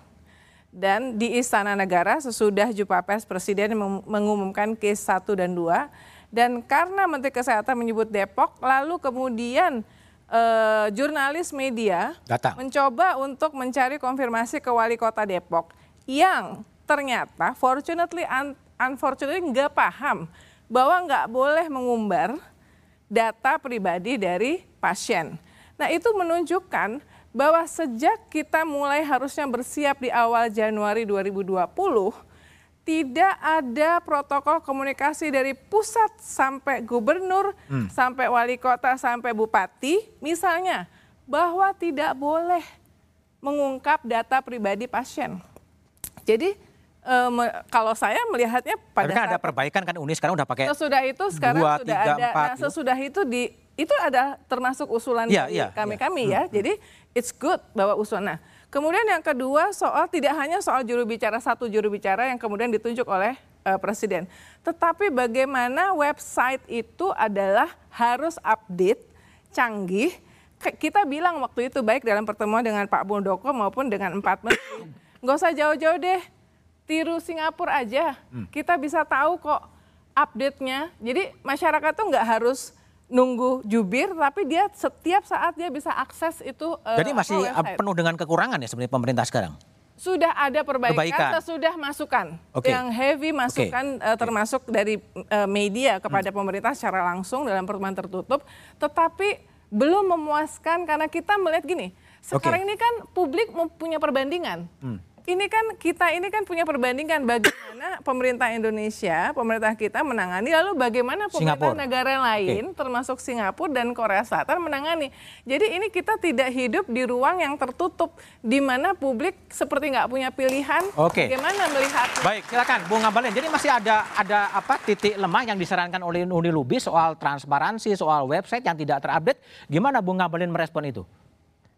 Speaker 3: dan di Istana Negara sesudah jumpa pers Presiden mengumumkan case 1 dan 2 dan karena Menteri Kesehatan menyebut Depok lalu kemudian eh, jurnalis media Datang. mencoba untuk mencari konfirmasi ke wali kota Depok yang ternyata fortunately un unfortunately nggak paham bahwa nggak boleh mengumbar data pribadi dari pasien. Nah itu menunjukkan bahwa sejak kita mulai harusnya bersiap di awal Januari 2020, tidak ada protokol komunikasi dari pusat sampai gubernur, hmm. sampai wali kota, sampai bupati, misalnya bahwa tidak boleh mengungkap data pribadi pasien. Jadi um, kalau saya melihatnya pada
Speaker 1: Tapi kan ada perbaikan kan Uni sekarang udah pakai
Speaker 3: sesudah itu sekarang dua, sudah tiga, ada empat, nah sesudah itu di itu ada termasuk usulan ya, dari kami-kami ya, ya. Hmm. Jadi it's good bahwa usulan. Nah, kemudian yang kedua soal tidak hanya soal juru bicara satu juru bicara yang kemudian ditunjuk oleh uh, presiden, tetapi bagaimana website itu adalah harus update, canggih. Kita bilang waktu itu baik dalam pertemuan dengan Pak Muldoko maupun dengan empat menteri nggak usah jauh-jauh deh, tiru Singapura aja. Hmm. Kita bisa tahu kok update-nya. Jadi masyarakat tuh nggak harus nunggu jubir, tapi dia setiap saat dia bisa akses itu.
Speaker 1: Uh, Jadi masih website. penuh dengan kekurangan ya sebenarnya pemerintah sekarang?
Speaker 3: Sudah ada perbaikan, perbaikan. sesudah masukan. Okay. Yang heavy masukan okay. uh, termasuk okay. dari uh, media kepada hmm. pemerintah secara langsung dalam pertemuan tertutup. Tetapi belum memuaskan karena kita melihat gini, sekarang okay. ini kan publik punya perbandingan. Hmm ini kan kita ini kan punya perbandingan bagaimana pemerintah Indonesia, pemerintah kita menangani, lalu bagaimana pemerintah Singapura. negara lain, okay. termasuk Singapura dan Korea Selatan menangani. Jadi ini kita tidak hidup di ruang yang tertutup, di mana publik seperti nggak punya pilihan.
Speaker 1: Oke.
Speaker 3: Okay. Bagaimana melihat?
Speaker 1: Baik, silakan, Bung Ngabalin. Jadi masih ada ada apa titik lemah yang disarankan oleh Uni Lubis soal transparansi, soal website yang tidak terupdate. Gimana Bung Ngabalin merespon itu?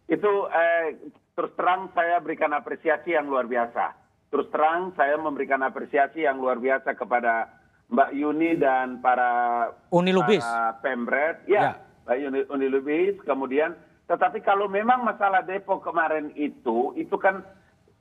Speaker 7: Itu eh, terus terang saya berikan apresiasi yang luar biasa. Terus terang saya memberikan apresiasi yang luar biasa kepada Mbak Yuni dan para
Speaker 1: Uni Lubis.
Speaker 7: Para Pemret, ya, ya. Mbak Yuni Uni Lubis. Kemudian, tetapi kalau memang masalah Depok kemarin itu, itu kan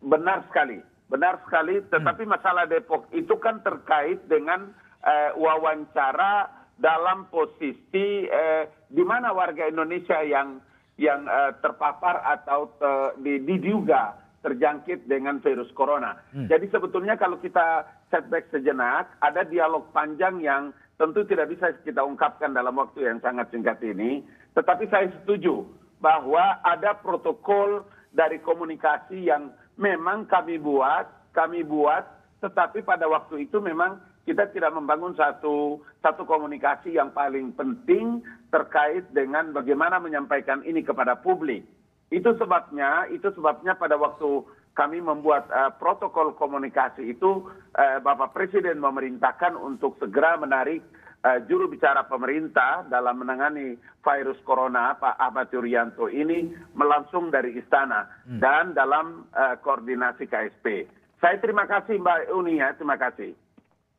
Speaker 7: benar sekali, benar sekali. Tetapi hmm. masalah Depok itu kan terkait dengan eh, wawancara dalam posisi eh, di mana warga Indonesia yang yang uh, terpapar atau te, diduga terjangkit dengan virus corona. Hmm. Jadi sebetulnya kalau kita setback sejenak, ada dialog panjang yang tentu tidak bisa kita ungkapkan dalam waktu yang sangat singkat ini. Tetapi saya setuju bahwa ada protokol dari komunikasi yang memang kami buat, kami buat, tetapi pada waktu itu memang kita tidak membangun satu satu komunikasi yang paling penting terkait dengan bagaimana menyampaikan ini kepada publik. Itu sebabnya, itu sebabnya pada waktu kami membuat uh, protokol komunikasi itu uh, Bapak Presiden memerintahkan untuk segera menarik uh, juru bicara pemerintah dalam menangani virus corona Pak Ahmad Yuryanto ini melangsung dari istana hmm. dan dalam uh, koordinasi KSP. Saya terima kasih Mbak Uni ya, terima kasih.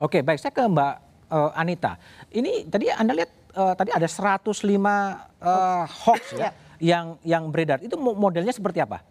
Speaker 1: Oke, baik. Saya ke Mbak uh, Anita. Ini tadi Anda lihat uh, tadi ada 105 uh, eh, hoax ya, ya yang yang beredar. Itu modelnya seperti apa?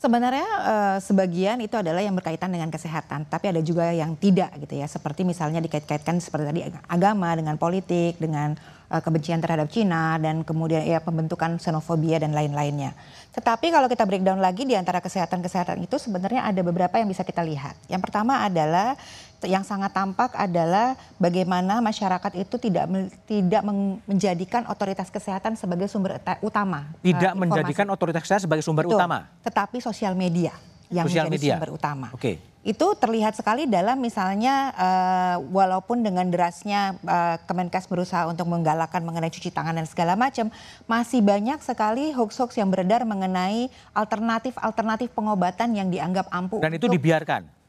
Speaker 5: Sebenarnya uh, sebagian itu adalah yang berkaitan dengan kesehatan, tapi ada juga yang tidak gitu ya. Seperti misalnya dikait-kaitkan seperti tadi agama dengan politik, dengan uh, kebencian terhadap Cina dan kemudian ya pembentukan xenofobia dan lain-lainnya. Tetapi kalau kita breakdown lagi di antara kesehatan-kesehatan itu sebenarnya ada beberapa yang bisa kita lihat. Yang pertama adalah yang sangat tampak adalah bagaimana masyarakat itu tidak tidak menjadikan otoritas kesehatan sebagai sumber utama.
Speaker 1: Tidak uh, menjadikan otoritas kesehatan sebagai sumber Betul, utama.
Speaker 5: Tetapi sosial media yang
Speaker 1: sosial
Speaker 5: menjadi
Speaker 1: media.
Speaker 5: sumber utama.
Speaker 1: Oke. Okay.
Speaker 5: Itu terlihat sekali dalam misalnya uh, walaupun dengan derasnya uh, Kemenkes berusaha untuk menggalakkan mengenai cuci tangan dan segala macam, masih banyak sekali hoax-hoax yang beredar mengenai alternatif-alternatif pengobatan yang dianggap ampuh.
Speaker 1: Dan itu dibiarkan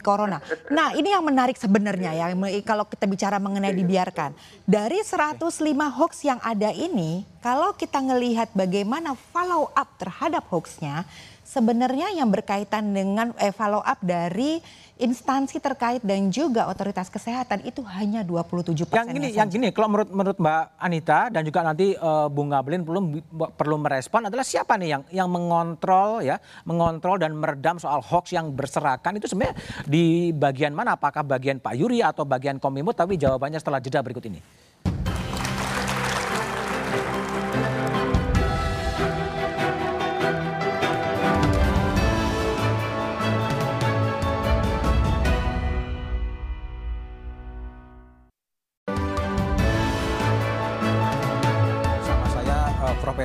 Speaker 5: corona. Nah, ini yang menarik sebenarnya ya kalau kita bicara mengenai dibiarkan. Dari 105 hoax yang ada ini, kalau kita ngelihat bagaimana follow up terhadap hoaxnya, sebenarnya yang berkaitan dengan eh, follow up dari instansi terkait dan juga otoritas kesehatan itu hanya 27 persen.
Speaker 1: Yang gini, yang gini, kalau menurut menurut Mbak Anita dan juga nanti uh, Bung Gablin belum perlu merespon adalah siapa nih yang yang mengontrol ya, mengontrol dan meredam soal hoax yang berserakan itu sebenarnya di bagian mana? Apakah bagian Pak Yuri atau bagian Kominfo? Tapi jawabannya setelah jeda berikut ini.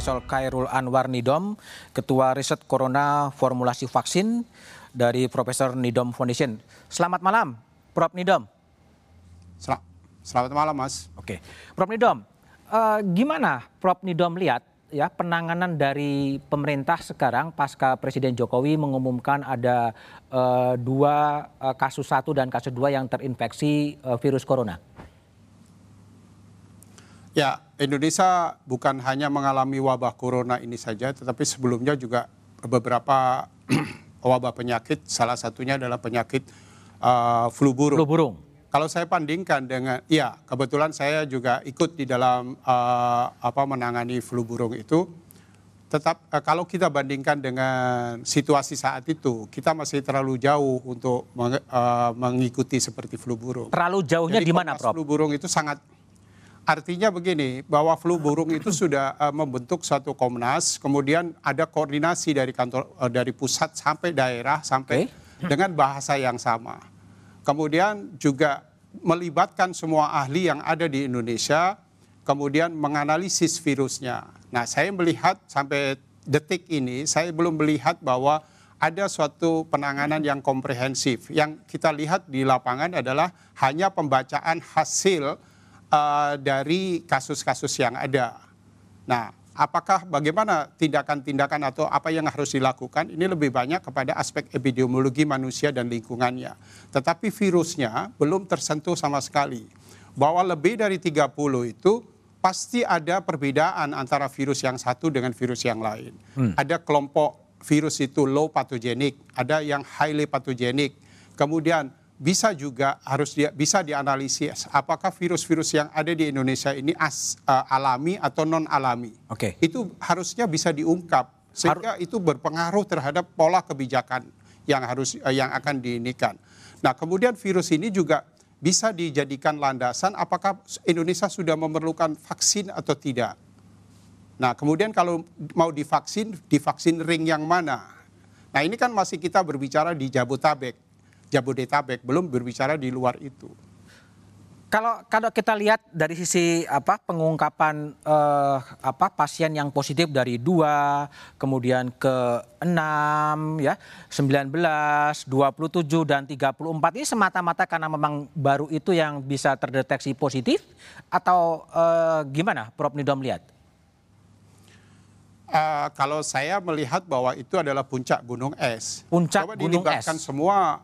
Speaker 1: Profesor Khairul Anwar Nidom, Ketua Riset Corona Formulasi Vaksin dari Profesor Nidom Foundation. Selamat malam, Prof. Nidom.
Speaker 8: Sel Selamat malam, Mas.
Speaker 1: Oke, Prof. Nidom, uh, gimana Prof. Nidom lihat ya penanganan dari pemerintah sekarang pasca Presiden Jokowi mengumumkan ada uh, dua uh, kasus satu dan kasus dua yang terinfeksi uh, virus corona?
Speaker 8: Ya, Indonesia bukan hanya mengalami wabah corona ini saja, tetapi sebelumnya juga beberapa wabah penyakit, salah satunya adalah penyakit uh, flu burung.
Speaker 1: Flu burung.
Speaker 8: Kalau saya bandingkan dengan, ya kebetulan saya juga ikut di dalam uh, apa menangani flu burung itu. Tetap uh, kalau kita bandingkan dengan situasi saat itu, kita masih terlalu jauh untuk meng, uh, mengikuti seperti flu burung.
Speaker 1: Terlalu jauhnya di mana, Prof?
Speaker 8: Flu burung itu sangat Artinya begini, bahwa flu burung itu sudah uh, membentuk satu komnas, kemudian ada koordinasi dari kantor uh, dari pusat sampai daerah sampai okay. dengan bahasa yang sama. Kemudian juga melibatkan semua ahli yang ada di Indonesia, kemudian menganalisis virusnya. Nah, saya melihat sampai detik ini saya belum melihat bahwa ada suatu penanganan yang komprehensif. Yang kita lihat di lapangan adalah hanya pembacaan hasil uh, dari kasus-kasus yang ada. Nah, apakah bagaimana tindakan-tindakan atau apa yang harus dilakukan ini lebih banyak kepada aspek epidemiologi manusia dan lingkungannya. Tetapi virusnya belum tersentuh sama sekali. Bahwa lebih dari 30 itu pasti ada perbedaan antara virus yang satu dengan virus yang lain. Hmm. Ada kelompok virus itu low pathogenik, ada yang highly pathogenik. Kemudian bisa juga harus dia, bisa dianalisis apakah virus-virus yang ada di Indonesia ini as, uh, alami atau non alami.
Speaker 1: Oke.
Speaker 8: Okay. Itu harusnya bisa diungkap sehingga Har itu berpengaruh terhadap pola kebijakan yang harus uh, yang akan diinikan. Nah, kemudian virus ini juga bisa dijadikan landasan apakah Indonesia sudah memerlukan vaksin atau tidak. Nah, kemudian kalau mau divaksin, divaksin ring yang mana? Nah, ini kan masih kita berbicara di Jabotabek, Jabodetabek, belum berbicara di luar itu.
Speaker 1: Kalau kalau kita lihat dari sisi apa pengungkapan eh, apa pasien yang positif dari dua, kemudian ke enam, ya 19, 27 dan 34 ini semata-mata karena memang baru itu yang bisa terdeteksi positif atau eh, gimana Prof Nidom lihat?
Speaker 8: Uh, kalau saya melihat bahwa itu adalah puncak gunung es.
Speaker 1: Puncak
Speaker 8: coba
Speaker 1: gunung
Speaker 8: dilibatkan
Speaker 1: es.
Speaker 8: semua,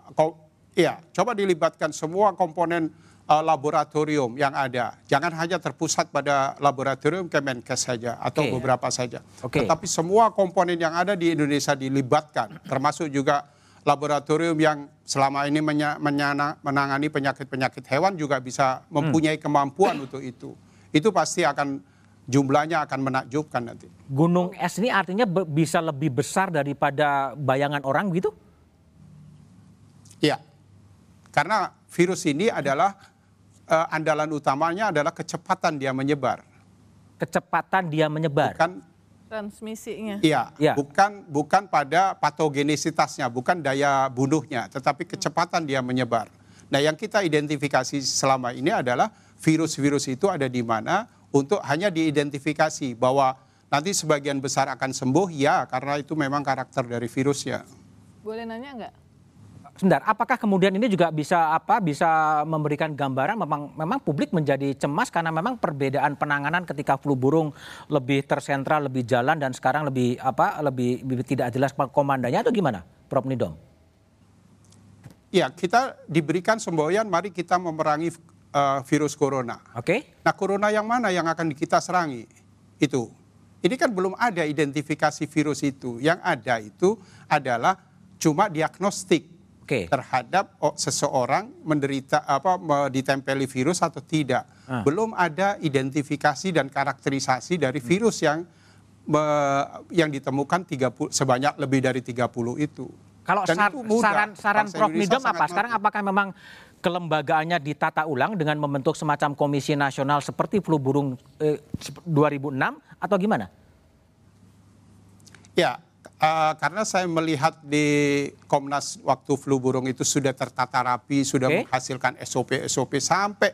Speaker 8: iya, coba dilibatkan semua komponen uh, laboratorium yang ada. Jangan hanya terpusat pada laboratorium Kemenkes saja atau okay. beberapa saja. Okay. Tetapi semua komponen yang ada di Indonesia dilibatkan, termasuk juga laboratorium yang selama ini menya, menyana, menangani penyakit-penyakit hewan juga bisa mempunyai hmm. kemampuan untuk itu. Itu pasti akan jumlahnya akan menakjubkan nanti.
Speaker 1: Gunung es ini artinya bisa lebih besar daripada bayangan orang gitu?
Speaker 8: Iya. Karena virus ini adalah uh, andalan utamanya adalah kecepatan dia menyebar.
Speaker 1: Kecepatan dia menyebar.
Speaker 3: Bukan transmisinya.
Speaker 8: Iya, ya. bukan bukan pada patogenisitasnya, bukan daya bunuhnya, tetapi kecepatan dia menyebar. Nah, yang kita identifikasi selama ini adalah virus-virus itu ada di mana untuk hanya diidentifikasi bahwa nanti sebagian besar akan sembuh ya karena itu memang karakter dari virusnya.
Speaker 3: Boleh nanya nggak?
Speaker 1: Sebentar, apakah kemudian ini juga bisa apa bisa memberikan gambaran memang memang publik menjadi cemas karena memang perbedaan penanganan ketika flu burung lebih tersentral, lebih jalan dan sekarang lebih apa lebih, lebih tidak jelas komandanya atau gimana, Prof Nidom?
Speaker 8: Ya, kita diberikan semboyan, mari kita memerangi uh, virus corona.
Speaker 1: Oke. Okay.
Speaker 8: Nah, corona yang mana yang akan kita serangi? Itu. Ini kan belum ada identifikasi virus itu. Yang ada itu adalah cuma diagnostik okay. terhadap oh, seseorang menderita apa ditempeli virus atau tidak. Ah. Belum ada identifikasi dan karakterisasi dari virus yang me, yang ditemukan 30 sebanyak lebih dari 30 itu.
Speaker 1: Kalau sar, saran saran Prof Nidom apa? Sekarang apakah memang kelembagaannya ditata ulang dengan membentuk semacam komisi nasional seperti flu burung eh, 2006 atau gimana?
Speaker 8: Ya, uh, karena saya melihat di Komnas waktu flu burung itu sudah tertata rapi, sudah okay. menghasilkan SOP-SOP sampai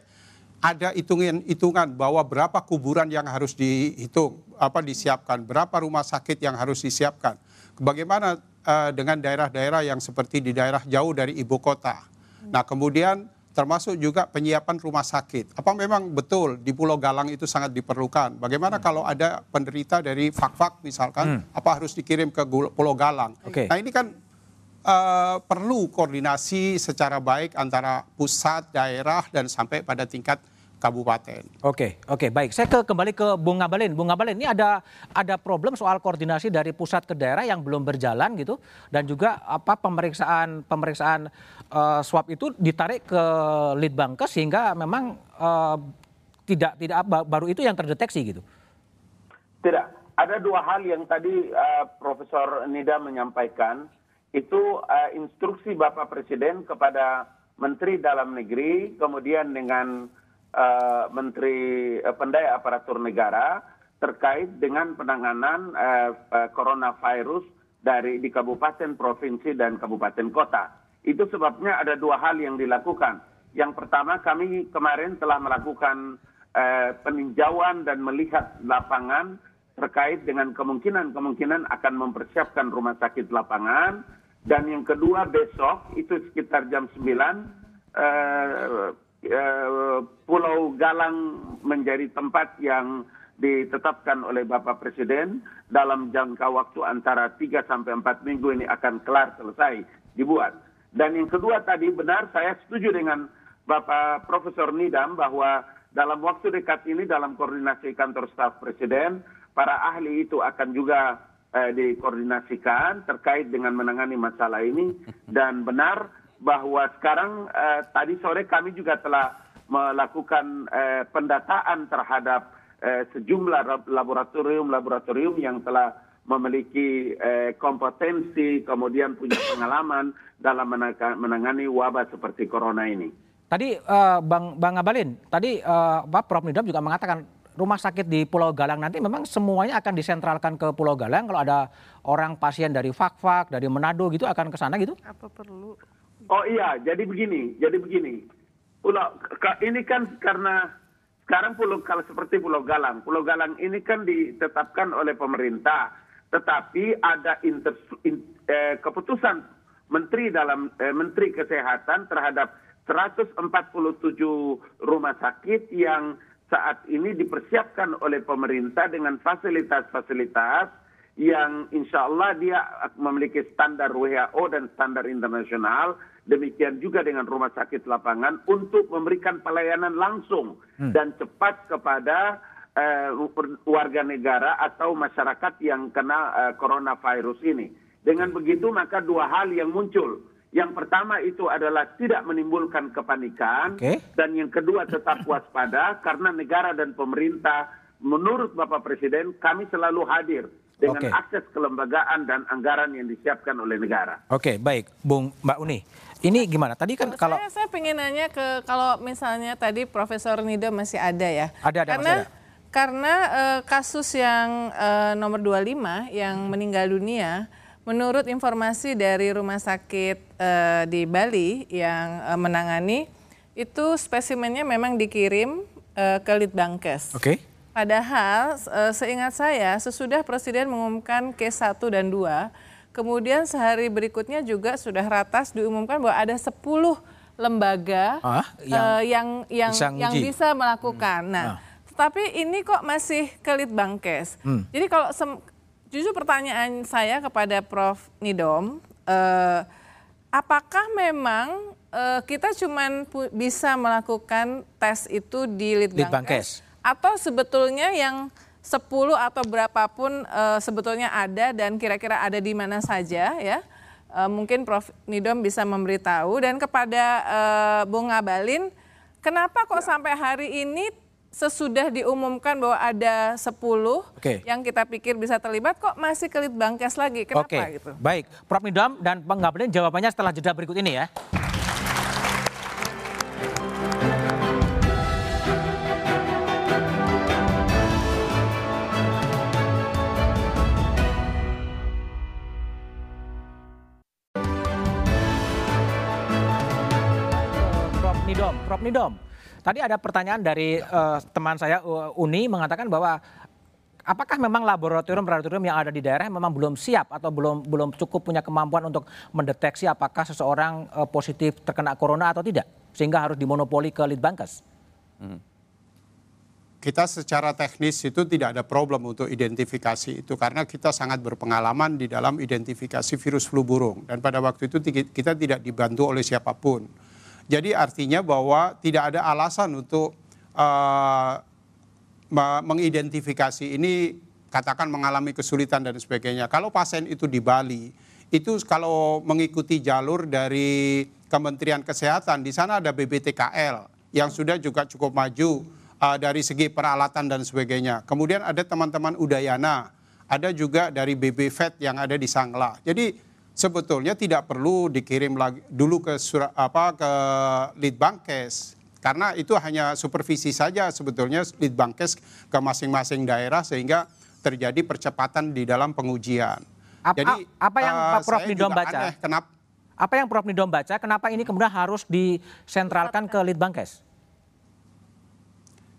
Speaker 8: ada hitungan-hitungan bahwa berapa kuburan yang harus dihitung, apa disiapkan, berapa rumah sakit yang harus disiapkan. Bagaimana uh, dengan daerah-daerah yang seperti di daerah jauh dari ibu kota? Nah kemudian termasuk juga penyiapan rumah sakit. Apa memang betul di Pulau Galang itu sangat diperlukan? Bagaimana kalau ada penderita dari fak-fak misalkan, hmm. apa harus dikirim ke Pulau Galang? Okay. Nah ini kan uh, perlu koordinasi secara baik antara pusat, daerah, dan sampai pada tingkat kabupaten.
Speaker 1: Oke, oke, baik. Saya ke kembali ke Bung Ngabalin. Bung Ngabalin, ini ada ada problem soal koordinasi dari pusat ke daerah yang belum berjalan gitu, dan juga apa pemeriksaan pemeriksaan uh, swab itu ditarik ke Litbangkes sehingga memang uh, tidak tidak baru itu yang terdeteksi gitu.
Speaker 7: Tidak, ada dua hal yang tadi uh, Profesor Nida menyampaikan itu uh, instruksi Bapak Presiden kepada Menteri Dalam Negeri, kemudian dengan Menteri uh, Pendaya Aparatur Negara terkait dengan penanganan uh, coronavirus dari di kabupaten, provinsi dan kabupaten kota. Itu sebabnya ada dua hal yang dilakukan. Yang pertama kami kemarin telah melakukan uh, peninjauan dan melihat lapangan terkait dengan kemungkinan-kemungkinan akan mempersiapkan rumah sakit lapangan Dan yang kedua besok itu sekitar jam 9 uh, uh, Pulau Galang menjadi tempat yang ditetapkan oleh Bapak Presiden dalam jangka waktu antara 3 sampai 4 minggu ini akan kelar selesai dibuat. Dan yang kedua tadi benar saya setuju dengan Bapak Profesor Nidam bahwa dalam waktu dekat ini dalam koordinasi kantor staf Presiden para ahli itu akan juga eh, dikoordinasikan terkait dengan menangani masalah ini dan benar bahwa sekarang eh, tadi sore kami juga telah melakukan eh, pendataan terhadap eh, sejumlah laboratorium-laboratorium yang telah memiliki eh, kompetensi, kemudian punya pengalaman dalam menangani wabah seperti corona ini.
Speaker 1: Tadi uh, Bang Bang Abalin, tadi uh, Pak Prof Nidam juga mengatakan rumah sakit di Pulau Galang nanti memang semuanya akan disentralkan ke Pulau Galang. Kalau ada orang pasien dari Fakfak, dari Manado gitu akan ke sana gitu?
Speaker 3: Apa perlu?
Speaker 7: Oh iya, jadi begini, jadi begini. Pulau ini kan karena sekarang pulau kalau seperti Pulau Galang, Pulau Galang ini kan ditetapkan oleh pemerintah, tetapi ada inter, in, eh, keputusan Menteri dalam eh, Menteri Kesehatan terhadap 147 rumah sakit yang saat ini dipersiapkan oleh pemerintah dengan fasilitas-fasilitas yang insya Allah dia memiliki standar WHO dan standar internasional demikian juga dengan rumah sakit lapangan untuk memberikan pelayanan langsung hmm. dan cepat kepada uh, warga negara atau masyarakat yang kena uh, coronavirus ini. Dengan begitu maka dua hal yang muncul. Yang pertama itu adalah tidak menimbulkan kepanikan okay. dan yang kedua tetap waspada karena negara dan pemerintah menurut Bapak Presiden kami selalu hadir dengan okay. akses kelembagaan dan anggaran yang disiapkan oleh negara.
Speaker 1: Oke, okay, baik, Bung Mbak Uni. Ini gimana? Tadi kan kalau
Speaker 3: saya, saya pengen nanya ke kalau misalnya tadi Profesor Nido masih ada ya.
Speaker 1: Ada ada
Speaker 3: karena,
Speaker 1: masih ada.
Speaker 3: Karena uh, kasus yang uh, nomor 25 yang meninggal dunia menurut informasi dari rumah sakit uh, di Bali yang uh, menangani itu spesimennya memang dikirim uh, ke Litbangkes.
Speaker 1: Oke. Okay.
Speaker 3: Padahal uh, seingat saya sesudah Presiden mengumumkan case 1 dan 2 Kemudian sehari berikutnya juga sudah ratas diumumkan bahwa ada 10 lembaga ah, yang uh, yang yang, bisa, yang bisa melakukan. Hmm. Nah, ah. tapi ini kok masih kelit bangkes. Hmm. Jadi kalau justru pertanyaan saya kepada Prof Nidom, uh, apakah memang uh, kita cuma bisa melakukan tes itu di Litbangkes? Atau sebetulnya yang 10 atau berapapun uh, sebetulnya ada dan kira-kira ada di mana saja ya. Uh, mungkin Prof Nidom bisa memberitahu dan kepada uh, Bung Ngabalin, kenapa kok sampai hari ini sesudah diumumkan bahwa ada 10 okay. yang kita pikir bisa terlibat kok masih kelit bangkes lagi. Kenapa okay. gitu?
Speaker 1: Baik, Prof Nidom dan Bang Ngabalin jawabannya setelah jeda berikut ini ya. Prof Nidom, tadi ada pertanyaan dari uh, teman saya Uni mengatakan bahwa apakah memang laboratorium-laboratorium yang ada di daerah memang belum siap atau belum belum cukup punya kemampuan untuk mendeteksi apakah seseorang uh, positif terkena corona atau tidak sehingga harus dimonopoli ke Litbangkes? Hmm.
Speaker 8: Kita secara teknis itu tidak ada problem untuk identifikasi itu karena kita sangat berpengalaman di dalam identifikasi virus flu burung dan pada waktu itu kita tidak dibantu oleh siapa pun jadi artinya bahwa tidak ada alasan untuk uh, mengidentifikasi ini katakan mengalami kesulitan dan sebagainya. Kalau pasien itu di Bali, itu kalau mengikuti jalur dari Kementerian Kesehatan, di sana ada BBTKL yang sudah juga cukup maju uh, dari segi peralatan dan sebagainya. Kemudian ada teman-teman Udayana, ada juga dari BBVET yang ada di Sangla. Jadi sebetulnya tidak perlu dikirim lagi dulu ke surat apa ke Litbangkes karena itu hanya supervisi saja sebetulnya Litbangkes ke masing-masing daerah sehingga terjadi percepatan di dalam pengujian.
Speaker 1: Apa, Jadi apa yang uh, Prof Nidom baca? Aneh, kenapa? Apa yang Prof Nidom baca? Kenapa ini kemudian harus disentralkan ke Litbangkes?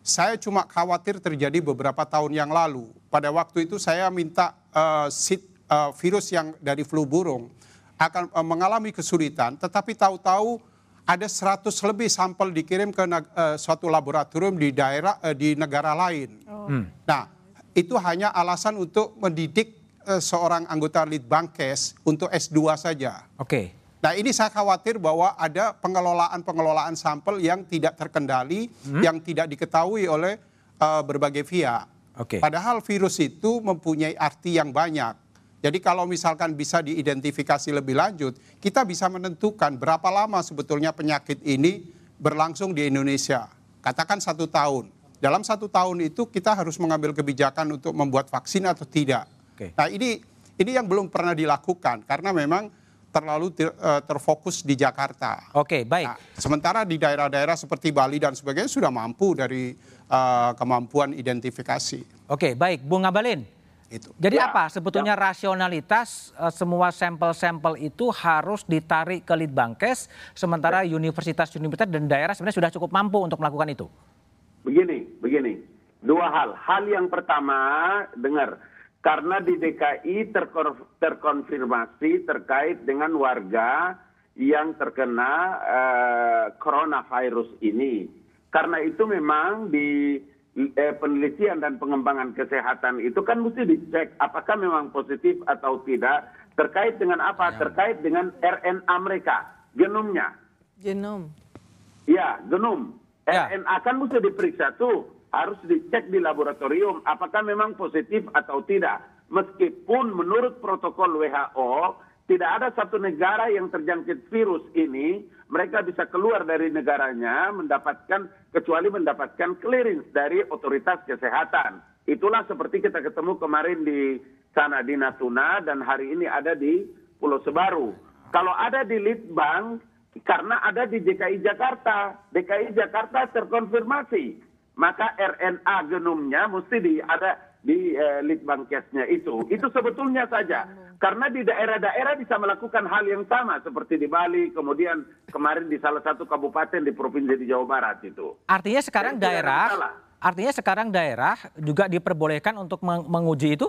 Speaker 8: Saya cuma khawatir terjadi beberapa tahun yang lalu. Pada waktu itu saya minta uh, sit uh, virus yang dari flu burung akan uh, mengalami kesulitan, tetapi tahu-tahu ada 100 lebih sampel dikirim ke uh, suatu laboratorium di daerah uh, di negara lain. Oh. Hmm. Nah, itu hanya alasan untuk mendidik uh, seorang anggota Litbangkes untuk S2 saja.
Speaker 1: Oke. Okay.
Speaker 8: Nah, ini saya khawatir bahwa ada pengelolaan-pengelolaan sampel yang tidak terkendali, hmm? yang tidak diketahui oleh uh, berbagai pihak.
Speaker 1: Okay.
Speaker 8: Padahal virus itu mempunyai arti yang banyak. Jadi kalau misalkan bisa diidentifikasi lebih lanjut, kita bisa menentukan berapa lama sebetulnya penyakit ini berlangsung di Indonesia. Katakan satu tahun. Dalam satu tahun itu kita harus mengambil kebijakan untuk membuat vaksin atau tidak. Okay. Nah ini ini yang belum pernah dilakukan karena memang terlalu ter, uh, terfokus di Jakarta.
Speaker 1: Oke, okay, baik. Nah,
Speaker 8: sementara di daerah-daerah seperti Bali dan sebagainya sudah mampu dari uh, kemampuan identifikasi.
Speaker 1: Oke, okay, baik, Bung Ngabalin. Itu. Jadi ya, apa sebetulnya ya. rasionalitas uh, semua sampel-sampel itu harus ditarik ke Litbangkes sementara universitas-universitas dan daerah sebenarnya sudah cukup mampu untuk melakukan itu?
Speaker 7: Begini, begini. Dua hal. Hal yang pertama, dengar, karena di DKI terkonfirmasi terkait dengan warga yang terkena uh, coronavirus ini. Karena itu memang di eh, penelitian dan pengembangan kesehatan itu kan mesti dicek apakah memang positif atau tidak terkait dengan apa? Ya. Terkait dengan RNA mereka, genomnya.
Speaker 3: Genom.
Speaker 7: Ya, genom. Ya. RNA kan mesti diperiksa tuh, harus dicek di laboratorium apakah memang positif atau tidak. Meskipun menurut protokol WHO tidak ada satu negara yang terjangkit virus ini, mereka bisa keluar dari negaranya mendapatkan kecuali mendapatkan clearance dari otoritas kesehatan. Itulah seperti kita ketemu kemarin di sana di Natuna dan hari ini ada di Pulau Sebaru. Kalau ada di Litbang karena ada di DKI Jakarta, DKI Jakarta terkonfirmasi, maka RNA genomnya mesti di ada di eh, litbangkesnya itu. Itu sebetulnya saja. Karena di daerah-daerah bisa melakukan hal yang sama seperti di Bali, kemudian kemarin di salah satu kabupaten di provinsi di Jawa Barat itu.
Speaker 1: Artinya sekarang Dan daerah artinya sekarang daerah juga diperbolehkan untuk menguji itu?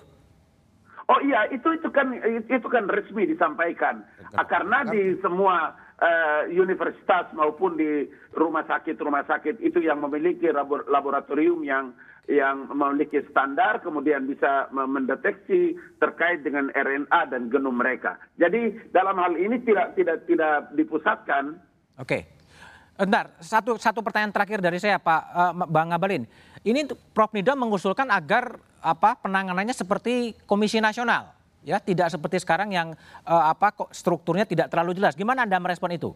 Speaker 7: Oh iya, itu itu kan itu kan resmi disampaikan. Karena di semua uh, universitas maupun di rumah sakit rumah sakit itu yang memiliki laboratorium yang yang memiliki standar kemudian bisa mendeteksi terkait dengan RNA dan genom mereka. Jadi dalam hal ini tidak tidak tidak dipusatkan.
Speaker 1: Oke. Bentar, satu satu pertanyaan terakhir dari saya Pak uh, Bang Ngabalin. Ini Prof Nida mengusulkan agar apa penanganannya seperti Komisi Nasional, ya tidak seperti sekarang yang uh, apa strukturnya tidak terlalu jelas. Gimana Anda merespon itu?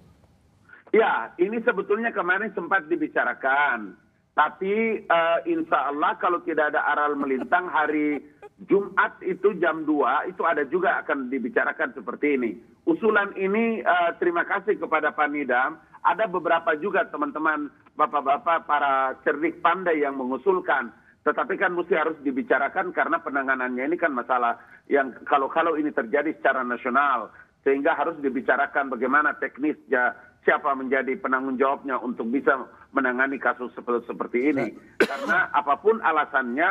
Speaker 7: Ya, ini sebetulnya kemarin sempat dibicarakan tapi uh, insya Allah kalau tidak ada aral melintang hari Jumat itu jam 2 itu ada juga akan dibicarakan seperti ini. Usulan ini uh, terima kasih kepada Pak Nidam. Ada beberapa juga teman-teman bapak-bapak para cerdik pandai yang mengusulkan. Tetapi kan mesti harus dibicarakan karena penanganannya ini kan masalah yang kalau-kalau ini terjadi secara nasional. Sehingga harus dibicarakan bagaimana teknisnya siapa menjadi penanggung jawabnya untuk bisa menangani kasus seperti, seperti ini. Karena apa pun alasannya,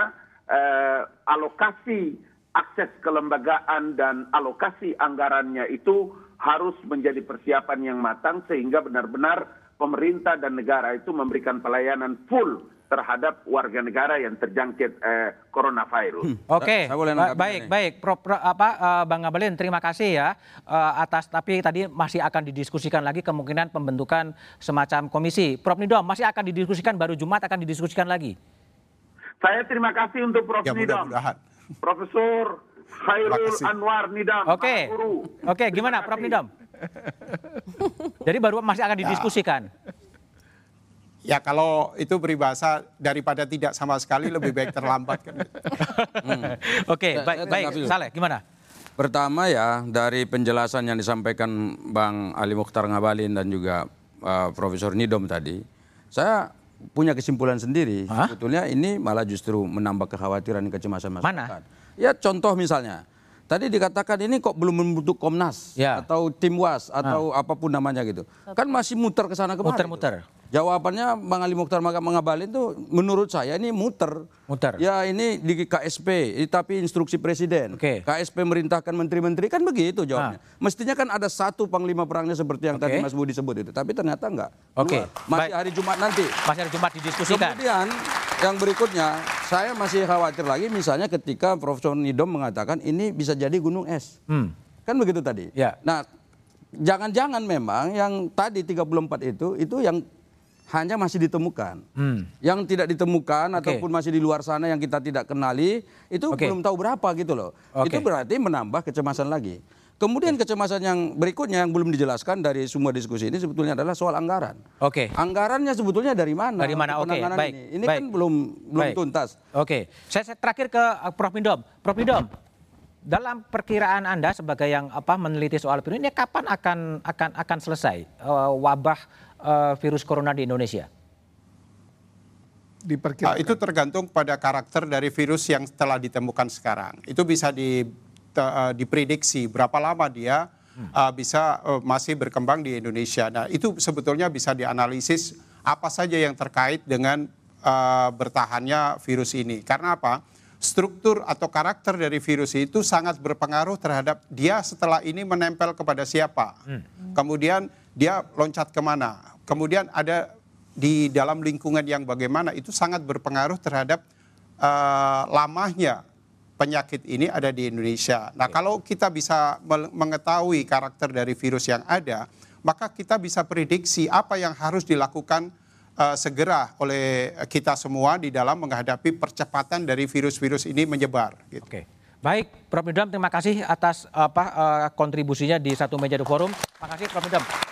Speaker 7: eh, alokasi akses kelembagaan dan alokasi anggarannya itu harus menjadi persiapan yang matang sehingga benar-benar pemerintah dan negara itu memberikan pelayanan full terhadap warga negara yang terjangkit eh, coronavirus. Hmm.
Speaker 1: Oke, okay. ba baik, baik, Prof, Pro, apa, uh, Bang Ngabalin, terima kasih ya uh, atas. Tapi tadi masih akan didiskusikan lagi kemungkinan pembentukan semacam komisi. Prof Nidom masih akan didiskusikan baru Jumat akan didiskusikan lagi.
Speaker 7: Saya terima kasih untuk Prof ya, Nidom, Profesor Khairul Anwar Nidam.
Speaker 1: Oke, okay. oke, okay, gimana Prof Nidom? Jadi baru masih akan didiskusikan. Ya.
Speaker 8: Ya kalau itu beribahasa daripada tidak sama sekali lebih baik terlambat kan.
Speaker 1: hmm. Oke, okay, baik, baik. Saleh, gimana?
Speaker 4: Pertama ya dari penjelasan yang disampaikan Bang Ali Mukhtar Ngabalin dan juga uh, Profesor Nidom tadi, saya punya kesimpulan sendiri. Hah? Sebetulnya ini malah justru menambah kekhawatiran dan kecemasan masyarakat. Mana? Ya contoh misalnya, tadi dikatakan ini kok belum membentuk Komnas
Speaker 1: Ya.
Speaker 4: atau tim Was atau apa pun namanya gitu. Kan masih muter ke sana kemari.
Speaker 1: Muter-muter.
Speaker 4: tuh. Jawabannya Bang Ali Mokhtar Mengabalin itu menurut saya ini muter.
Speaker 1: Muter.
Speaker 4: Ya ini di KSP, ini tapi instruksi presiden.
Speaker 1: Oke.
Speaker 4: KSP merintahkan menteri-menteri kan begitu jawabnya. Mestinya kan ada satu panglima perangnya seperti yang tadi
Speaker 1: Oke.
Speaker 4: Mas Budi sebut itu, tapi ternyata enggak.
Speaker 1: Oke,
Speaker 4: Dua. Masih
Speaker 1: baik.
Speaker 4: hari Jumat nanti.
Speaker 1: Masih hari Jumat didiskusikan.
Speaker 4: Kemudian yang berikutnya, saya masih khawatir lagi misalnya ketika Profesor Nidom mengatakan ini bisa jadi gunung es.
Speaker 1: Hmm.
Speaker 4: Kan begitu tadi.
Speaker 1: Ya.
Speaker 4: Nah, jangan-jangan memang yang tadi 34 itu itu yang hanya masih ditemukan.
Speaker 1: Hmm.
Speaker 4: Yang tidak ditemukan
Speaker 1: Oke.
Speaker 4: ataupun masih di luar sana yang kita tidak kenali itu
Speaker 1: Oke.
Speaker 4: belum tahu berapa gitu loh.
Speaker 1: Oke.
Speaker 4: Itu berarti menambah kecemasan lagi. Kemudian kecemasan yang berikutnya yang belum dijelaskan dari semua diskusi ini sebetulnya adalah soal anggaran.
Speaker 1: Oke.
Speaker 4: Anggarannya sebetulnya dari mana?
Speaker 1: Dari mana? Oke,
Speaker 4: penanganan
Speaker 1: baik,
Speaker 4: Ini, ini
Speaker 1: baik.
Speaker 4: kan belum belum
Speaker 1: Baik.
Speaker 4: tuntas.
Speaker 1: Oke, saya, saya terakhir ke uh, Prof Indom. Prof Indom, dalam perkiraan Anda sebagai yang apa meneliti soal virus ini kapan akan akan akan selesai uh, wabah uh, virus corona di Indonesia?
Speaker 8: Ah,
Speaker 2: Diperkirakan.
Speaker 8: itu tergantung pada karakter dari virus yang telah ditemukan sekarang. Itu bisa di, eh, diprediksi berapa lama dia eh, bisa eh, masih berkembang di Indonesia. Nah, itu sebetulnya bisa dianalisis apa saja yang terkait dengan eh, bertahannya virus ini. Karena apa? Struktur atau karakter dari virus itu sangat berpengaruh terhadap dia setelah ini menempel kepada siapa. Kemudian dia loncat ke mana. Kemudian ada di dalam lingkungan yang bagaimana itu sangat berpengaruh terhadap eh, lamanya penyakit ini ada di Indonesia. Nah, kalau kita bisa mengetahui karakter dari virus yang ada, maka kita bisa prediksi apa yang harus dilakukan eh, segera oleh kita semua di dalam menghadapi percepatan dari virus-virus ini menyebar. Gitu.
Speaker 1: Oke. Baik, Prof Indom terima kasih atas apa uh, kontribusinya di satu meja The forum. Terima kasih Prof Indom.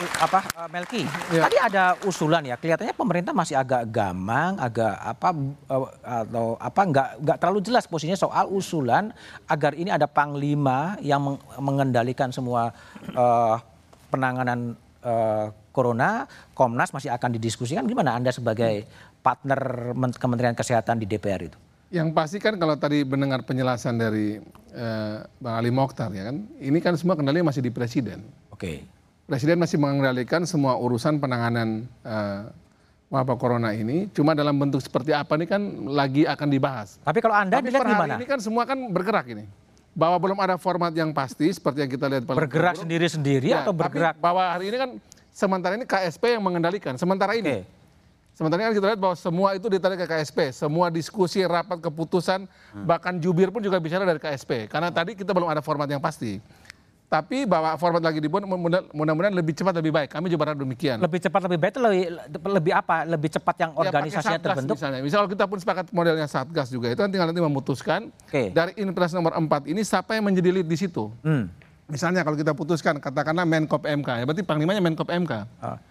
Speaker 1: Uh, Apa uh, Melki? Tadi ada usulan ya, kelihatannya pemerintah masih agak gamang, agak apa uh, atau apa nggak nggak terlalu jelas posisinya soal usulan agar ini ada panglima yang meng- mengendalikan semua uh, penanganan uh, corona. Komnas masih akan didiskusikan. Gimana Anda sebagai partner Men- Kementerian Kesehatan di DPR itu?
Speaker 2: Yang pasti kan kalau tadi mendengar penjelasan dari eh, Bang Ali Mokhtar ya kan, ini kan semua kendali masih di presiden.
Speaker 1: Oke.
Speaker 2: Presiden masih mengendalikan semua urusan penanganan eh, wabah corona ini. Cuma dalam bentuk seperti apa ini kan lagi akan dibahas.
Speaker 1: Tapi kalau Anda
Speaker 2: Tapi
Speaker 1: dilihat gimana?
Speaker 2: ini kan semua kan bergerak ini. Bahwa belum ada format yang pasti seperti yang kita lihat
Speaker 1: Bergerak sendiri-sendiri
Speaker 2: Ya,
Speaker 1: atau
Speaker 2: tapi
Speaker 1: bergerak?
Speaker 2: bahwa hari ini kan sementara ini KSP yang mengendalikan. Sementara ini.
Speaker 1: Oke.
Speaker 2: Sementara ini kan kita lihat bahwa semua itu ditarik ke KSP. Semua diskusi, rapat, keputusan,
Speaker 1: Hmm.
Speaker 2: bahkan jubir pun juga bicara dari KSP. Karena tadi kita belum ada format yang pasti. Tapi bahwa format lagi dibuat mudah- mudah-mudahan lebih cepat lebih baik. Kami juga berharap demikian.
Speaker 1: Lebih cepat lebih baik itu lebih lebih apa? Lebih cepat yang
Speaker 2: Ya,
Speaker 1: organisasinya
Speaker 2: Satgas
Speaker 1: terbentuk.
Speaker 2: Misalnya. Misal kita pun sepakat modelnya Satgas juga, itu kan tinggal nanti memutuskan
Speaker 1: Oke.
Speaker 2: dari Inpres nomor 4 ini siapa yang menjadi lead di situ.
Speaker 1: Hmm.
Speaker 2: Misalnya kalau kita putuskan, katakanlah Menkop MK, ya berarti panglimanya Menkop MK.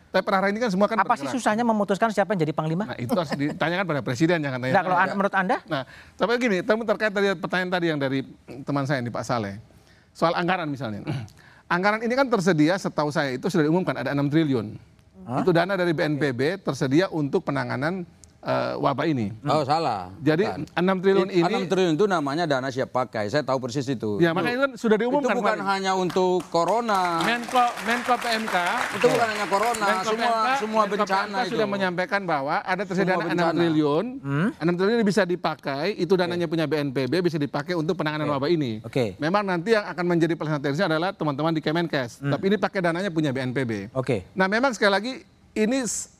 Speaker 2: Tapi per hari ini kan semua kan
Speaker 1: Ah. Apa sih
Speaker 2: bergerak.
Speaker 1: susahnya memutuskan siapa yang jadi panglima?
Speaker 2: Nah itu harus ditanyakan pada presiden, jangan tanya.
Speaker 1: Nah, kalau an- menurut Anda?
Speaker 2: Nah, tapi gini, teman terkait tadi pertanyaan tadi yang dari teman saya ini Pak Saleh. Soal anggaran misalnya. anggaran ini kan tersedia setahu saya itu sudah diumumkan ada 6 triliun. Itu dana dari BNPB tersedia untuk penanganan eh, wabah ini.
Speaker 4: Oh salah.
Speaker 2: Jadi. 6 triliun ini
Speaker 4: 6 triliun itu namanya dana siap pakai. Saya tahu persis itu.
Speaker 2: Ya, makanya itu kan sudah
Speaker 4: itu
Speaker 2: diumumkan
Speaker 4: bukan
Speaker 2: kemarin.
Speaker 4: hanya untuk corona.
Speaker 2: Menko Menko PMK
Speaker 4: Itu bukan hanya corona,
Speaker 2: Menko
Speaker 4: semua
Speaker 2: PMK
Speaker 4: semua
Speaker 2: Menko
Speaker 4: bencana
Speaker 2: PMK
Speaker 4: itu.
Speaker 2: sudah menyampaikan bahwa ada tersedia dana 6
Speaker 4: bencana.
Speaker 2: triliun. 6 triliun ini bisa dipakai, itu dananya punya BNPB bisa dipakai untuk penanganan wabah ini.
Speaker 1: Oke.
Speaker 2: Memang nanti yang akan menjadi pelaksana teknisnya adalah teman-teman di Kemenkes. Tapi ini pakai dananya punya BNPB.
Speaker 1: Oke.
Speaker 2: Nah, memang sekali lagi ini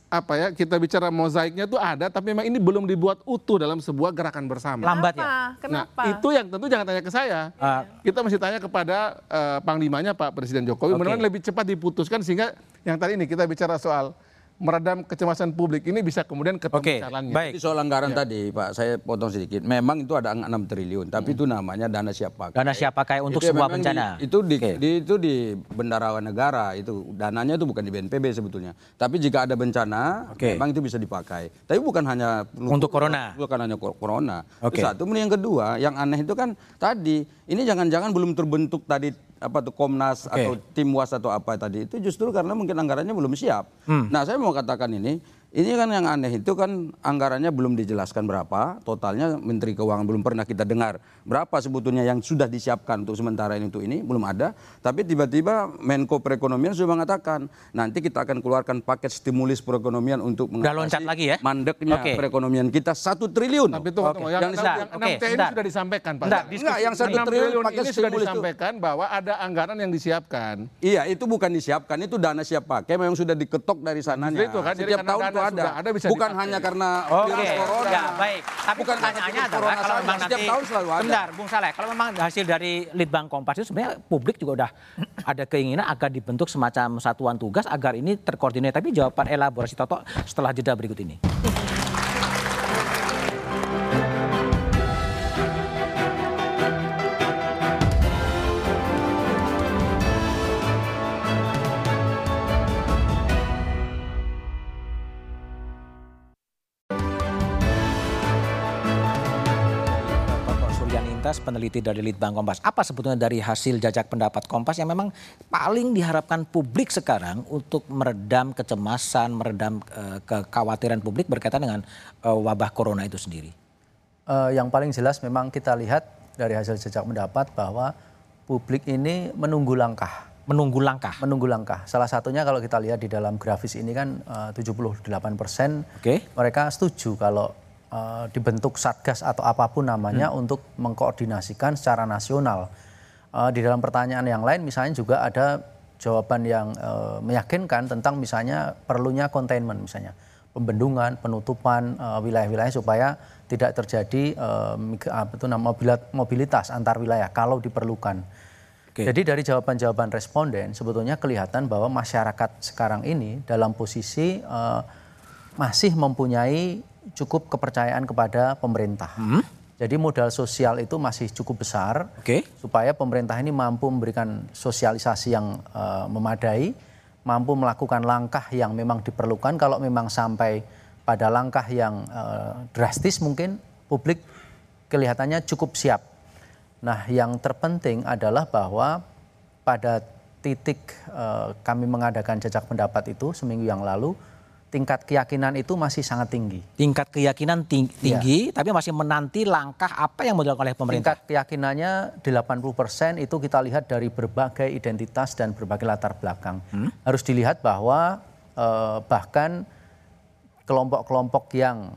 Speaker 2: apa ya kita bicara mozaiknya itu ada, tapi memang ini belum dibuat utuh dalam sebuah gerakan bersama.
Speaker 1: Lambat ya?
Speaker 3: Kenapa? Kenapa?
Speaker 2: Nah, itu yang tentu jangan tanya ke saya.
Speaker 1: Ah.
Speaker 2: Kita mesti tanya kepada eh, panglimanya Pak Presiden Jokowi.
Speaker 1: Oke.
Speaker 2: Mudah-mudahan lebih cepat diputuskan sehingga yang tadi ini kita bicara soal meredam kecemasan publik ini bisa kemudian ketemu
Speaker 1: Oke,
Speaker 2: jalannya.
Speaker 1: baik.
Speaker 4: Jadi soal anggaran tadi Pak, saya potong sedikit. Memang itu ada 6 triliun, tapi itu namanya dana siap pakai.
Speaker 1: Dana siap pakai untuk
Speaker 4: Itu ya
Speaker 1: sebuah
Speaker 4: memang
Speaker 1: bencana.
Speaker 4: Di, itu di,
Speaker 1: Oke.
Speaker 4: di- itu di bendarawan negara itu dananya itu bukan di BNPB sebetulnya. Tapi jika ada bencana,
Speaker 1: Oke.
Speaker 4: memang itu bisa dipakai. Tapi bukan hanya
Speaker 1: Untuk corona.
Speaker 4: Bukan hanya corona.
Speaker 1: Oke.
Speaker 4: Itu satu. Kemudian yang kedua, yang aneh itu kan tadi ini jangan-jangan belum terbentuk tadi apa tuh Komnas
Speaker 1: Oke.
Speaker 4: atau tim was atau apa tadi itu justru karena mungkin anggarannya belum siap.
Speaker 1: Hmm.
Speaker 4: Nah saya mau katakan ini Ini kan yang aneh itu kan anggarannya belum dijelaskan berapa, totalnya Menteri Keuangan belum pernah kita dengar berapa sebetulnya yang sudah disiapkan untuk sementara ini untuk ini belum ada. Tapi tiba-tiba Menko Perekonomian sudah mengatakan nanti kita akan keluarkan paket stimulis perekonomian untuk
Speaker 1: mengatasi lagi ya?
Speaker 4: mandeknya okay. perekonomian kita satu triliun.
Speaker 2: Tapi itu okay. yang, yang, yang, yang okay. ini sudah disampaikan Pak. Enggak,
Speaker 4: Enggak yang satu triliun
Speaker 2: paket ini sudah disampaikan itu. bahwa ada anggaran yang disiapkan.
Speaker 4: Iya itu bukan disiapkan itu dana siap pakai memang sudah diketok dari sananya. Itu kan, Setiap tahun itu ada. ada bisa Bukan dipakai. hanya karena
Speaker 1: Oke. Okay. corona. Ya, baik. Tapi Bukan pertanyaannya adalah kalau memang nanti setiap tahun selalu ada. Bentar, Bung Saleh, kalau memang hasil dari Litbang Kompas itu sebenarnya publik juga udah ada keinginan agar dibentuk semacam satuan tugas agar ini terkoordinir. Tapi jawaban elaborasi Toto setelah jeda berikut ini. Universitas, peneliti dari Litbang Kompas. Apa sebetulnya dari hasil jajak pendapat Kompas yang memang paling diharapkan publik sekarang untuk meredam kecemasan, meredam uh, kekhawatiran publik berkaitan dengan uh, wabah corona itu sendiri?
Speaker 6: Uh, yang paling jelas memang kita lihat dari hasil jajak pendapat bahwa publik ini menunggu langkah
Speaker 1: menunggu langkah.
Speaker 6: Menunggu langkah. Salah satunya kalau kita lihat di dalam grafis ini kan uh, 78 persen okay. mereka setuju kalau uh, dibentuk satgas atau apa pun namanya hmm. untuk mengkoordinasikan secara nasional. Uh, di dalam pertanyaan yang lain misalnya juga ada jawaban yang uh, meyakinkan tentang misalnya perlunya containment misalnya pembendungan, penutupan wilayah-wilayah supaya tidak terjadi uh, apa itu mobilitas antar wilayah kalau diperlukan. Okay. Jadi dari jawaban-jawaban responden sebetulnya kelihatan bahwa masyarakat sekarang ini dalam posisi uh, masih mempunyai cukup kepercayaan kepada pemerintah. Hmm? Jadi modal sosial itu masih cukup besar okay. supaya pemerintah ini mampu memberikan sosialisasi yang uh, memadai, mampu melakukan langkah yang memang diperlukan. Kalau memang sampai pada langkah yang uh, drastis mungkin publik kelihatannya cukup siap. Nah, yang terpenting adalah bahwa pada titik uh, kami mengadakan jejak pendapat itu seminggu yang lalu tingkat keyakinan itu masih sangat tinggi.
Speaker 1: Tingkat keyakinan tinggi, iya. tinggi ya. tapi masih menanti langkah apa yang mau dilakukan oleh pemerintah.
Speaker 6: Tingkat keyakinannya 80% itu kita lihat dari berbagai identitas dan berbagai latar belakang. Hmm? Harus dilihat bahwa eh, bahkan kelompok-kelompok yang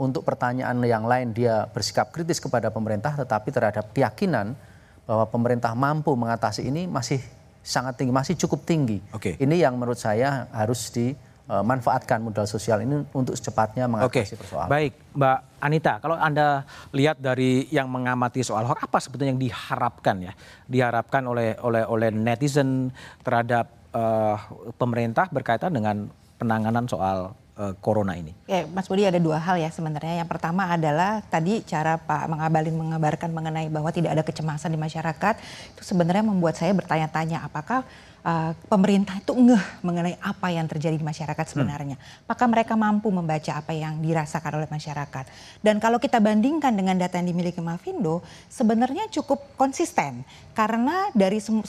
Speaker 6: untuk pertanyaan yang lain dia bersikap kritis kepada pemerintah tetapi terhadap keyakinan bahwa pemerintah mampu mengatasi ini masih sangat tinggi, masih cukup tinggi. Okay. Ini yang menurut saya harus di manfaatkan modal sosial ini untuk secepatnya mengatasi
Speaker 1: Oke. persoalan. Baik, Mbak Anita, kalau Anda lihat dari yang mengamati soal hoax, apa sebetulnya yang diharapkan ya? Diharapkan oleh oleh oleh netizen terhadap uh, pemerintah berkaitan dengan penanganan soal uh, corona ini?
Speaker 5: Ya, Mas Budi ada dua hal ya sebenarnya. Yang pertama adalah tadi cara Pak Mengabalin mengabarkan mengenai bahwa tidak ada kecemasan di masyarakat itu sebenarnya membuat saya bertanya-tanya apakah uh, pemerintah itu ngeh mengenai apa yang terjadi di masyarakat sebenarnya. Hmm. Apakah mereka mampu membaca apa yang dirasakan oleh masyarakat? Dan kalau kita bandingkan dengan data yang dimiliki Mavindo, sebenarnya cukup konsisten karena dari 105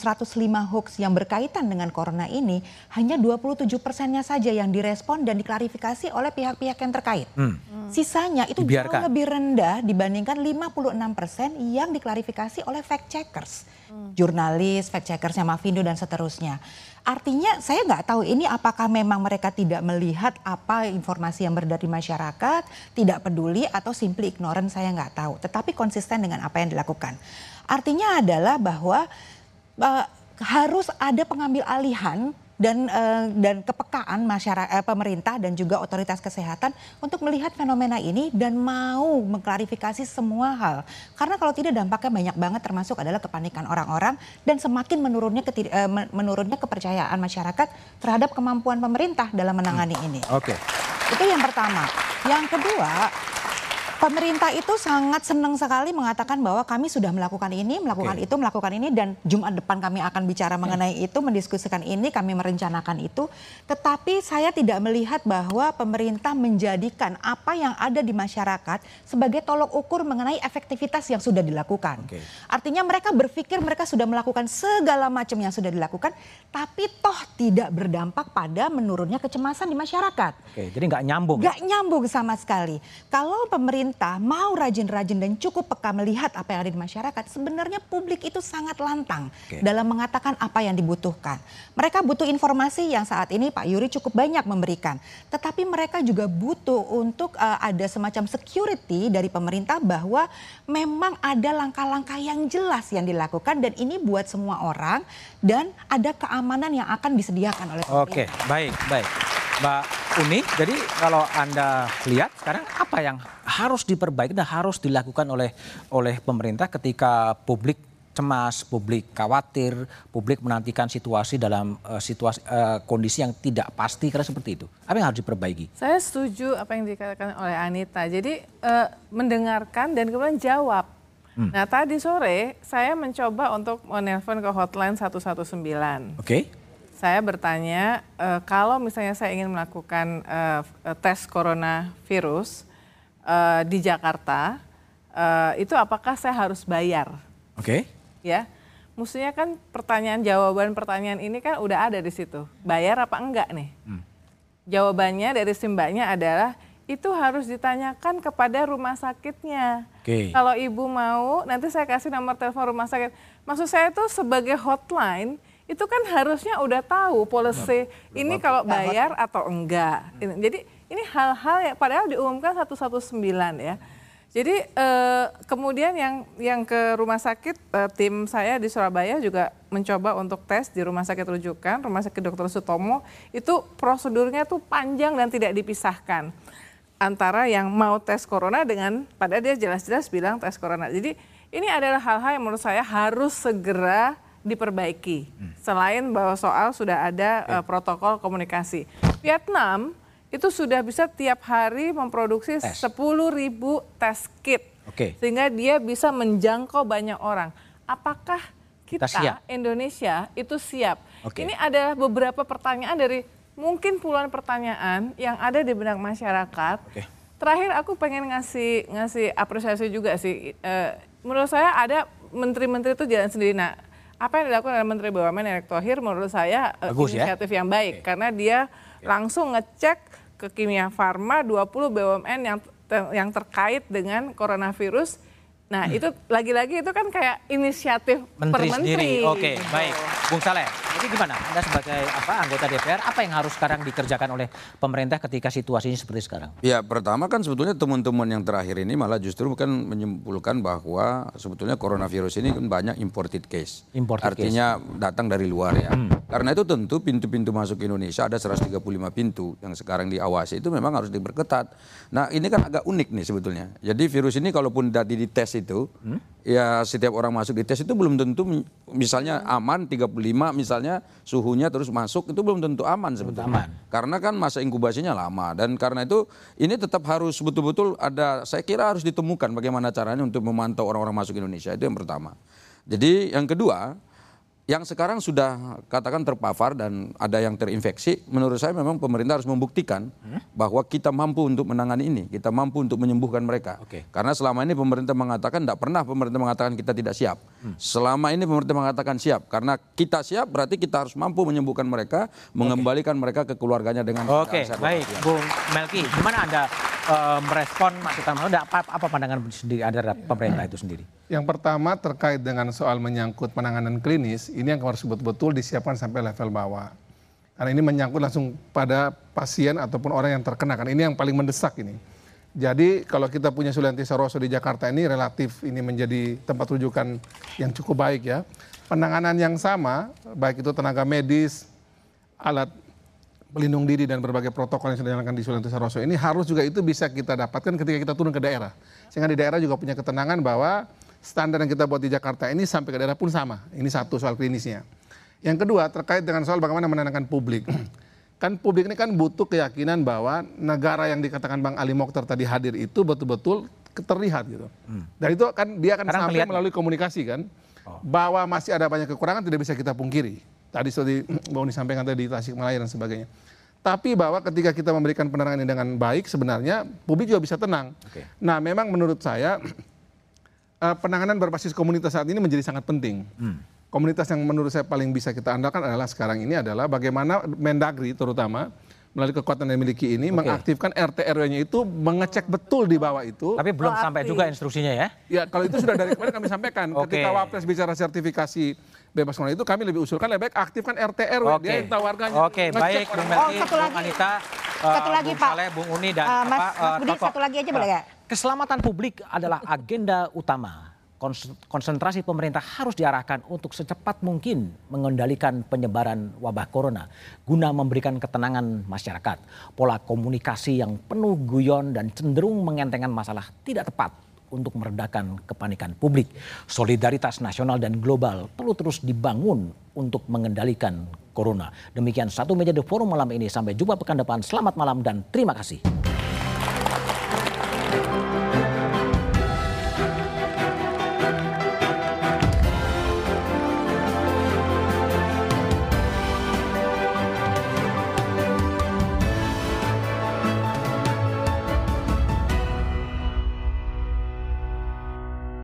Speaker 5: hoax yang berkaitan dengan corona ini hanya 27 persennya saja yang direspon dan diklarifikasi oleh pihak-pihak yang terkait. Hmm. Sisanya itu Dibiarkan. jauh lebih rendah dibandingkan 56 persen yang diklarifikasi oleh fact checkers jurnalis, fact checkersnya Mavindo dan seterusnya. Artinya saya nggak tahu ini apakah memang mereka tidak melihat apa informasi yang beredar di masyarakat, tidak peduli atau simply ignorant saya nggak tahu. Tetapi konsisten dengan apa yang dilakukan. Artinya adalah bahwa uh, harus ada pengambil alihan dan uh, dan kepekaan masyarakat uh, pemerintah dan juga otoritas kesehatan untuk melihat fenomena ini dan mau mengklarifikasi semua hal. Karena kalau tidak dampaknya banyak banget termasuk adalah kepanikan orang-orang dan semakin menurunnya uh, menurunnya kepercayaan masyarakat terhadap kemampuan pemerintah dalam menangani hmm. ini.
Speaker 1: Oke. Okay.
Speaker 5: Itu yang pertama. Yang kedua, Pemerintah itu sangat senang sekali mengatakan bahwa kami sudah melakukan ini, melakukan okay. itu, melakukan ini dan Jumat depan kami akan bicara mengenai itu, mendiskusikan ini, kami merencanakan itu. Tetapi saya tidak melihat bahwa pemerintah menjadikan apa yang ada di masyarakat sebagai tolok ukur mengenai efektivitas yang sudah dilakukan. Okay. Artinya mereka berpikir mereka sudah melakukan segala macam yang sudah dilakukan, tapi toh tidak berdampak pada menurunnya kecemasan di masyarakat.
Speaker 1: Oke, jadi nggak nyambung.
Speaker 5: Nggak nyambung sama sekali. Kalau pemerintah pemerintah mau rajin-rajin dan cukup peka melihat apa yang ada di masyarakat, sebenarnya publik itu sangat lantang okay. dalam mengatakan apa yang dibutuhkan. Mereka butuh informasi yang saat ini Pak Yuri cukup banyak memberikan, tetapi mereka juga butuh untuk uh, ada semacam security dari pemerintah bahwa memang ada langkah-langkah yang jelas yang dilakukan dan ini buat semua orang dan ada keamanan yang akan disediakan oleh
Speaker 1: pemerintah. Oke, baik, baik. Mbak Uni, jadi kalau Anda lihat sekarang apa yang harus diperbaiki dan harus dilakukan oleh oleh pemerintah ketika publik cemas, publik khawatir, publik menantikan situasi dalam uh, situasi uh, kondisi yang tidak pasti karena seperti itu. Apa yang harus diperbaiki?
Speaker 3: Saya setuju apa yang dikatakan oleh Anita. Jadi uh, mendengarkan dan kemudian jawab. Hmm. Nah tadi sore saya mencoba untuk menelpon ke hotline 119. Oke.
Speaker 1: Okay
Speaker 3: saya bertanya uh, kalau misalnya saya ingin melakukan uh, tes coronavirus uh, di Jakarta, uh, itu apakah saya harus bayar?
Speaker 1: Oke. Okay.
Speaker 3: Ya, mestinya kan pertanyaan jawaban pertanyaan ini kan udah ada di situ. Bayar apa enggak nih? Hmm. Jawabannya dari simbaknya adalah itu harus ditanyakan kepada rumah sakitnya. Okay. Kalau ibu mau, nanti saya kasih nomor telepon rumah sakit. Maksud saya itu sebagai hotline itu kan harusnya udah tahu policy ini kalau bayar atau enggak. Jadi ini hal-hal yang padahal diumumkan 119 ya. Jadi eh, kemudian yang yang ke rumah sakit eh, tim saya di Surabaya juga mencoba untuk tes di rumah sakit rujukan, rumah sakit Dr. Sutomo itu prosedurnya tuh panjang dan tidak dipisahkan antara yang mau tes corona dengan pada dia jelas-jelas bilang tes corona. Jadi ini adalah hal-hal yang menurut saya harus segera diperbaiki. Hmm. Selain bahwa soal sudah ada uh, protokol komunikasi. Vietnam itu sudah bisa tiap hari memproduksi tes. 10 ribu tes kit.
Speaker 1: Okay.
Speaker 3: Sehingga dia bisa menjangkau banyak orang. Apakah kita, kita Indonesia itu siap? Okay. Ini adalah beberapa pertanyaan dari mungkin puluhan pertanyaan yang ada di benak masyarakat. Okay. Terakhir aku pengen ngasih ngasih apresiasi juga sih. Uh, menurut saya ada menteri-menteri itu jalan sendiri. Nah, apa yang dilakukan oleh Menteri BUMN Erick Thohir menurut saya eh, Bagus, ya? inisiatif ya? yang baik okay. karena dia okay. langsung ngecek ke Kimia Farma 20 BUMN yang yang terkait dengan coronavirus Nah hmm. itu lagi-lagi itu kan kayak inisiatif
Speaker 1: menteri
Speaker 3: per
Speaker 1: sendiri. Oke, okay, baik. Bung Saleh, ini gimana? Anda sebagai apa anggota DPR, apa yang harus sekarang dikerjakan oleh pemerintah ketika situasinya seperti sekarang?
Speaker 4: Ya, pertama kan sebetulnya teman-teman yang terakhir ini malah justru kan menyimpulkan bahwa sebetulnya coronavirus ini kan banyak imported case.
Speaker 1: Imported
Speaker 4: Artinya
Speaker 1: case.
Speaker 4: datang dari luar ya. Hmm. Karena itu tentu pintu-pintu masuk Indonesia ada 135 pintu yang sekarang diawasi itu memang harus diperketat. Nah ini kan agak unik nih sebetulnya. Jadi virus ini kalaupun tadi dites itu, hmm? ya setiap orang masuk di tes itu belum tentu misalnya aman 35 misalnya suhunya terus masuk itu belum tentu aman sebetulnya. Aman. Karena kan masa inkubasinya lama dan karena itu ini tetap harus betul-betul ada saya kira harus ditemukan bagaimana caranya untuk memantau orang-orang masuk Indonesia itu yang pertama. Jadi yang kedua yang sekarang sudah katakan terpapar dan ada yang terinfeksi, menurut saya memang pemerintah harus membuktikan hmm? bahwa kita mampu untuk menangani ini, kita mampu untuk menyembuhkan mereka. Okay. Karena selama ini pemerintah mengatakan tidak pernah pemerintah mengatakan kita tidak siap. Hmm. Selama ini pemerintah mengatakan siap, karena kita siap berarti kita harus mampu menyembuhkan mereka, okay. mengembalikan mereka ke keluarganya dengan.
Speaker 1: Oke, okay, baik, Bung Melki, gimana anda uh, merespon masukan apa, apa pandangan sendiri ada pemerintah itu sendiri?
Speaker 2: Yang pertama terkait dengan soal menyangkut penanganan klinis, ini yang harus betul-betul disiapkan sampai level bawah. Karena ini menyangkut langsung pada pasien ataupun orang yang terkena. Karena ini yang paling mendesak ini. Jadi kalau kita punya Sulianti Saroso di Jakarta ini relatif ini menjadi tempat rujukan yang cukup baik ya. Penanganan yang sama, baik itu tenaga medis, alat pelindung diri dan berbagai protokol yang sudah dijalankan di Sulianti Saroso ini harus juga itu bisa kita dapatkan ketika kita turun ke daerah. Sehingga di daerah juga punya ketenangan bahwa standar yang kita buat di Jakarta ini sampai ke daerah pun sama. Ini satu soal klinisnya. Yang kedua terkait dengan soal bagaimana menenangkan publik. kan publik ini kan butuh keyakinan bahwa negara yang dikatakan Bang Ali Mokhtar tadi hadir itu betul-betul terlihat gitu. Dan itu kan dia akan
Speaker 1: Sekarang
Speaker 2: sampai melalui komunikasi kan, bahwa masih ada banyak kekurangan tidak bisa kita pungkiri. Tadi seperti Bang disampaikan tadi di Tasikmalaya dan sebagainya. Tapi bahwa ketika kita memberikan penerangan ini dengan baik sebenarnya publik juga bisa tenang. Nah memang menurut saya eh, penanganan berbasis komunitas saat ini menjadi sangat penting. Komunitas yang menurut saya paling bisa kita andalkan adalah sekarang ini adalah bagaimana Mendagri terutama melalui kekuatan yang dimiliki ini mengaktifkan RT RW-nya itu mengecek betul di bawah itu.
Speaker 1: Tapi belum
Speaker 3: Oh,
Speaker 1: sampai
Speaker 3: aktif.
Speaker 1: juga instruksinya ya.
Speaker 2: Ya kalau itu sudah dari kemarin kami sampaikan.
Speaker 1: Oke.
Speaker 2: Ketika Wapres bicara sertifikasi bebas corona itu kami lebih usulkan lebih baik aktifkan RT RW.
Speaker 1: Oke.
Speaker 2: Dia yang tahu warganya.
Speaker 1: Oke,
Speaker 2: Ngecek
Speaker 1: baik Bung Melki,
Speaker 5: Oh, satu
Speaker 1: Bung
Speaker 5: lagi.
Speaker 1: Anita,
Speaker 5: Satu
Speaker 1: eh,
Speaker 5: lagi,
Speaker 1: Bung
Speaker 5: Pak.
Speaker 1: Saleh, Bung Uni dan
Speaker 5: Eh, Mas-
Speaker 1: apa,
Speaker 5: Mas Budi,
Speaker 1: Toto.
Speaker 5: satu lagi aja boleh nggak?
Speaker 1: Keselamatan publik adalah agenda utama. Kons- Konsentrasi pemerintah harus diarahkan untuk secepat mungkin mengendalikan penyebaran wabah corona guna memberikan ketenangan masyarakat. Pola komunikasi yang penuh guyon dan cenderung mengentengkan masalah tidak tepat untuk meredakan kepanikan publik. Solidaritas nasional dan global perlu terus dibangun untuk mengendalikan corona. Demikian satu meja The Forum malam ini. Sampai jumpa pekan depan. Selamat malam dan terima kasih. Thank you.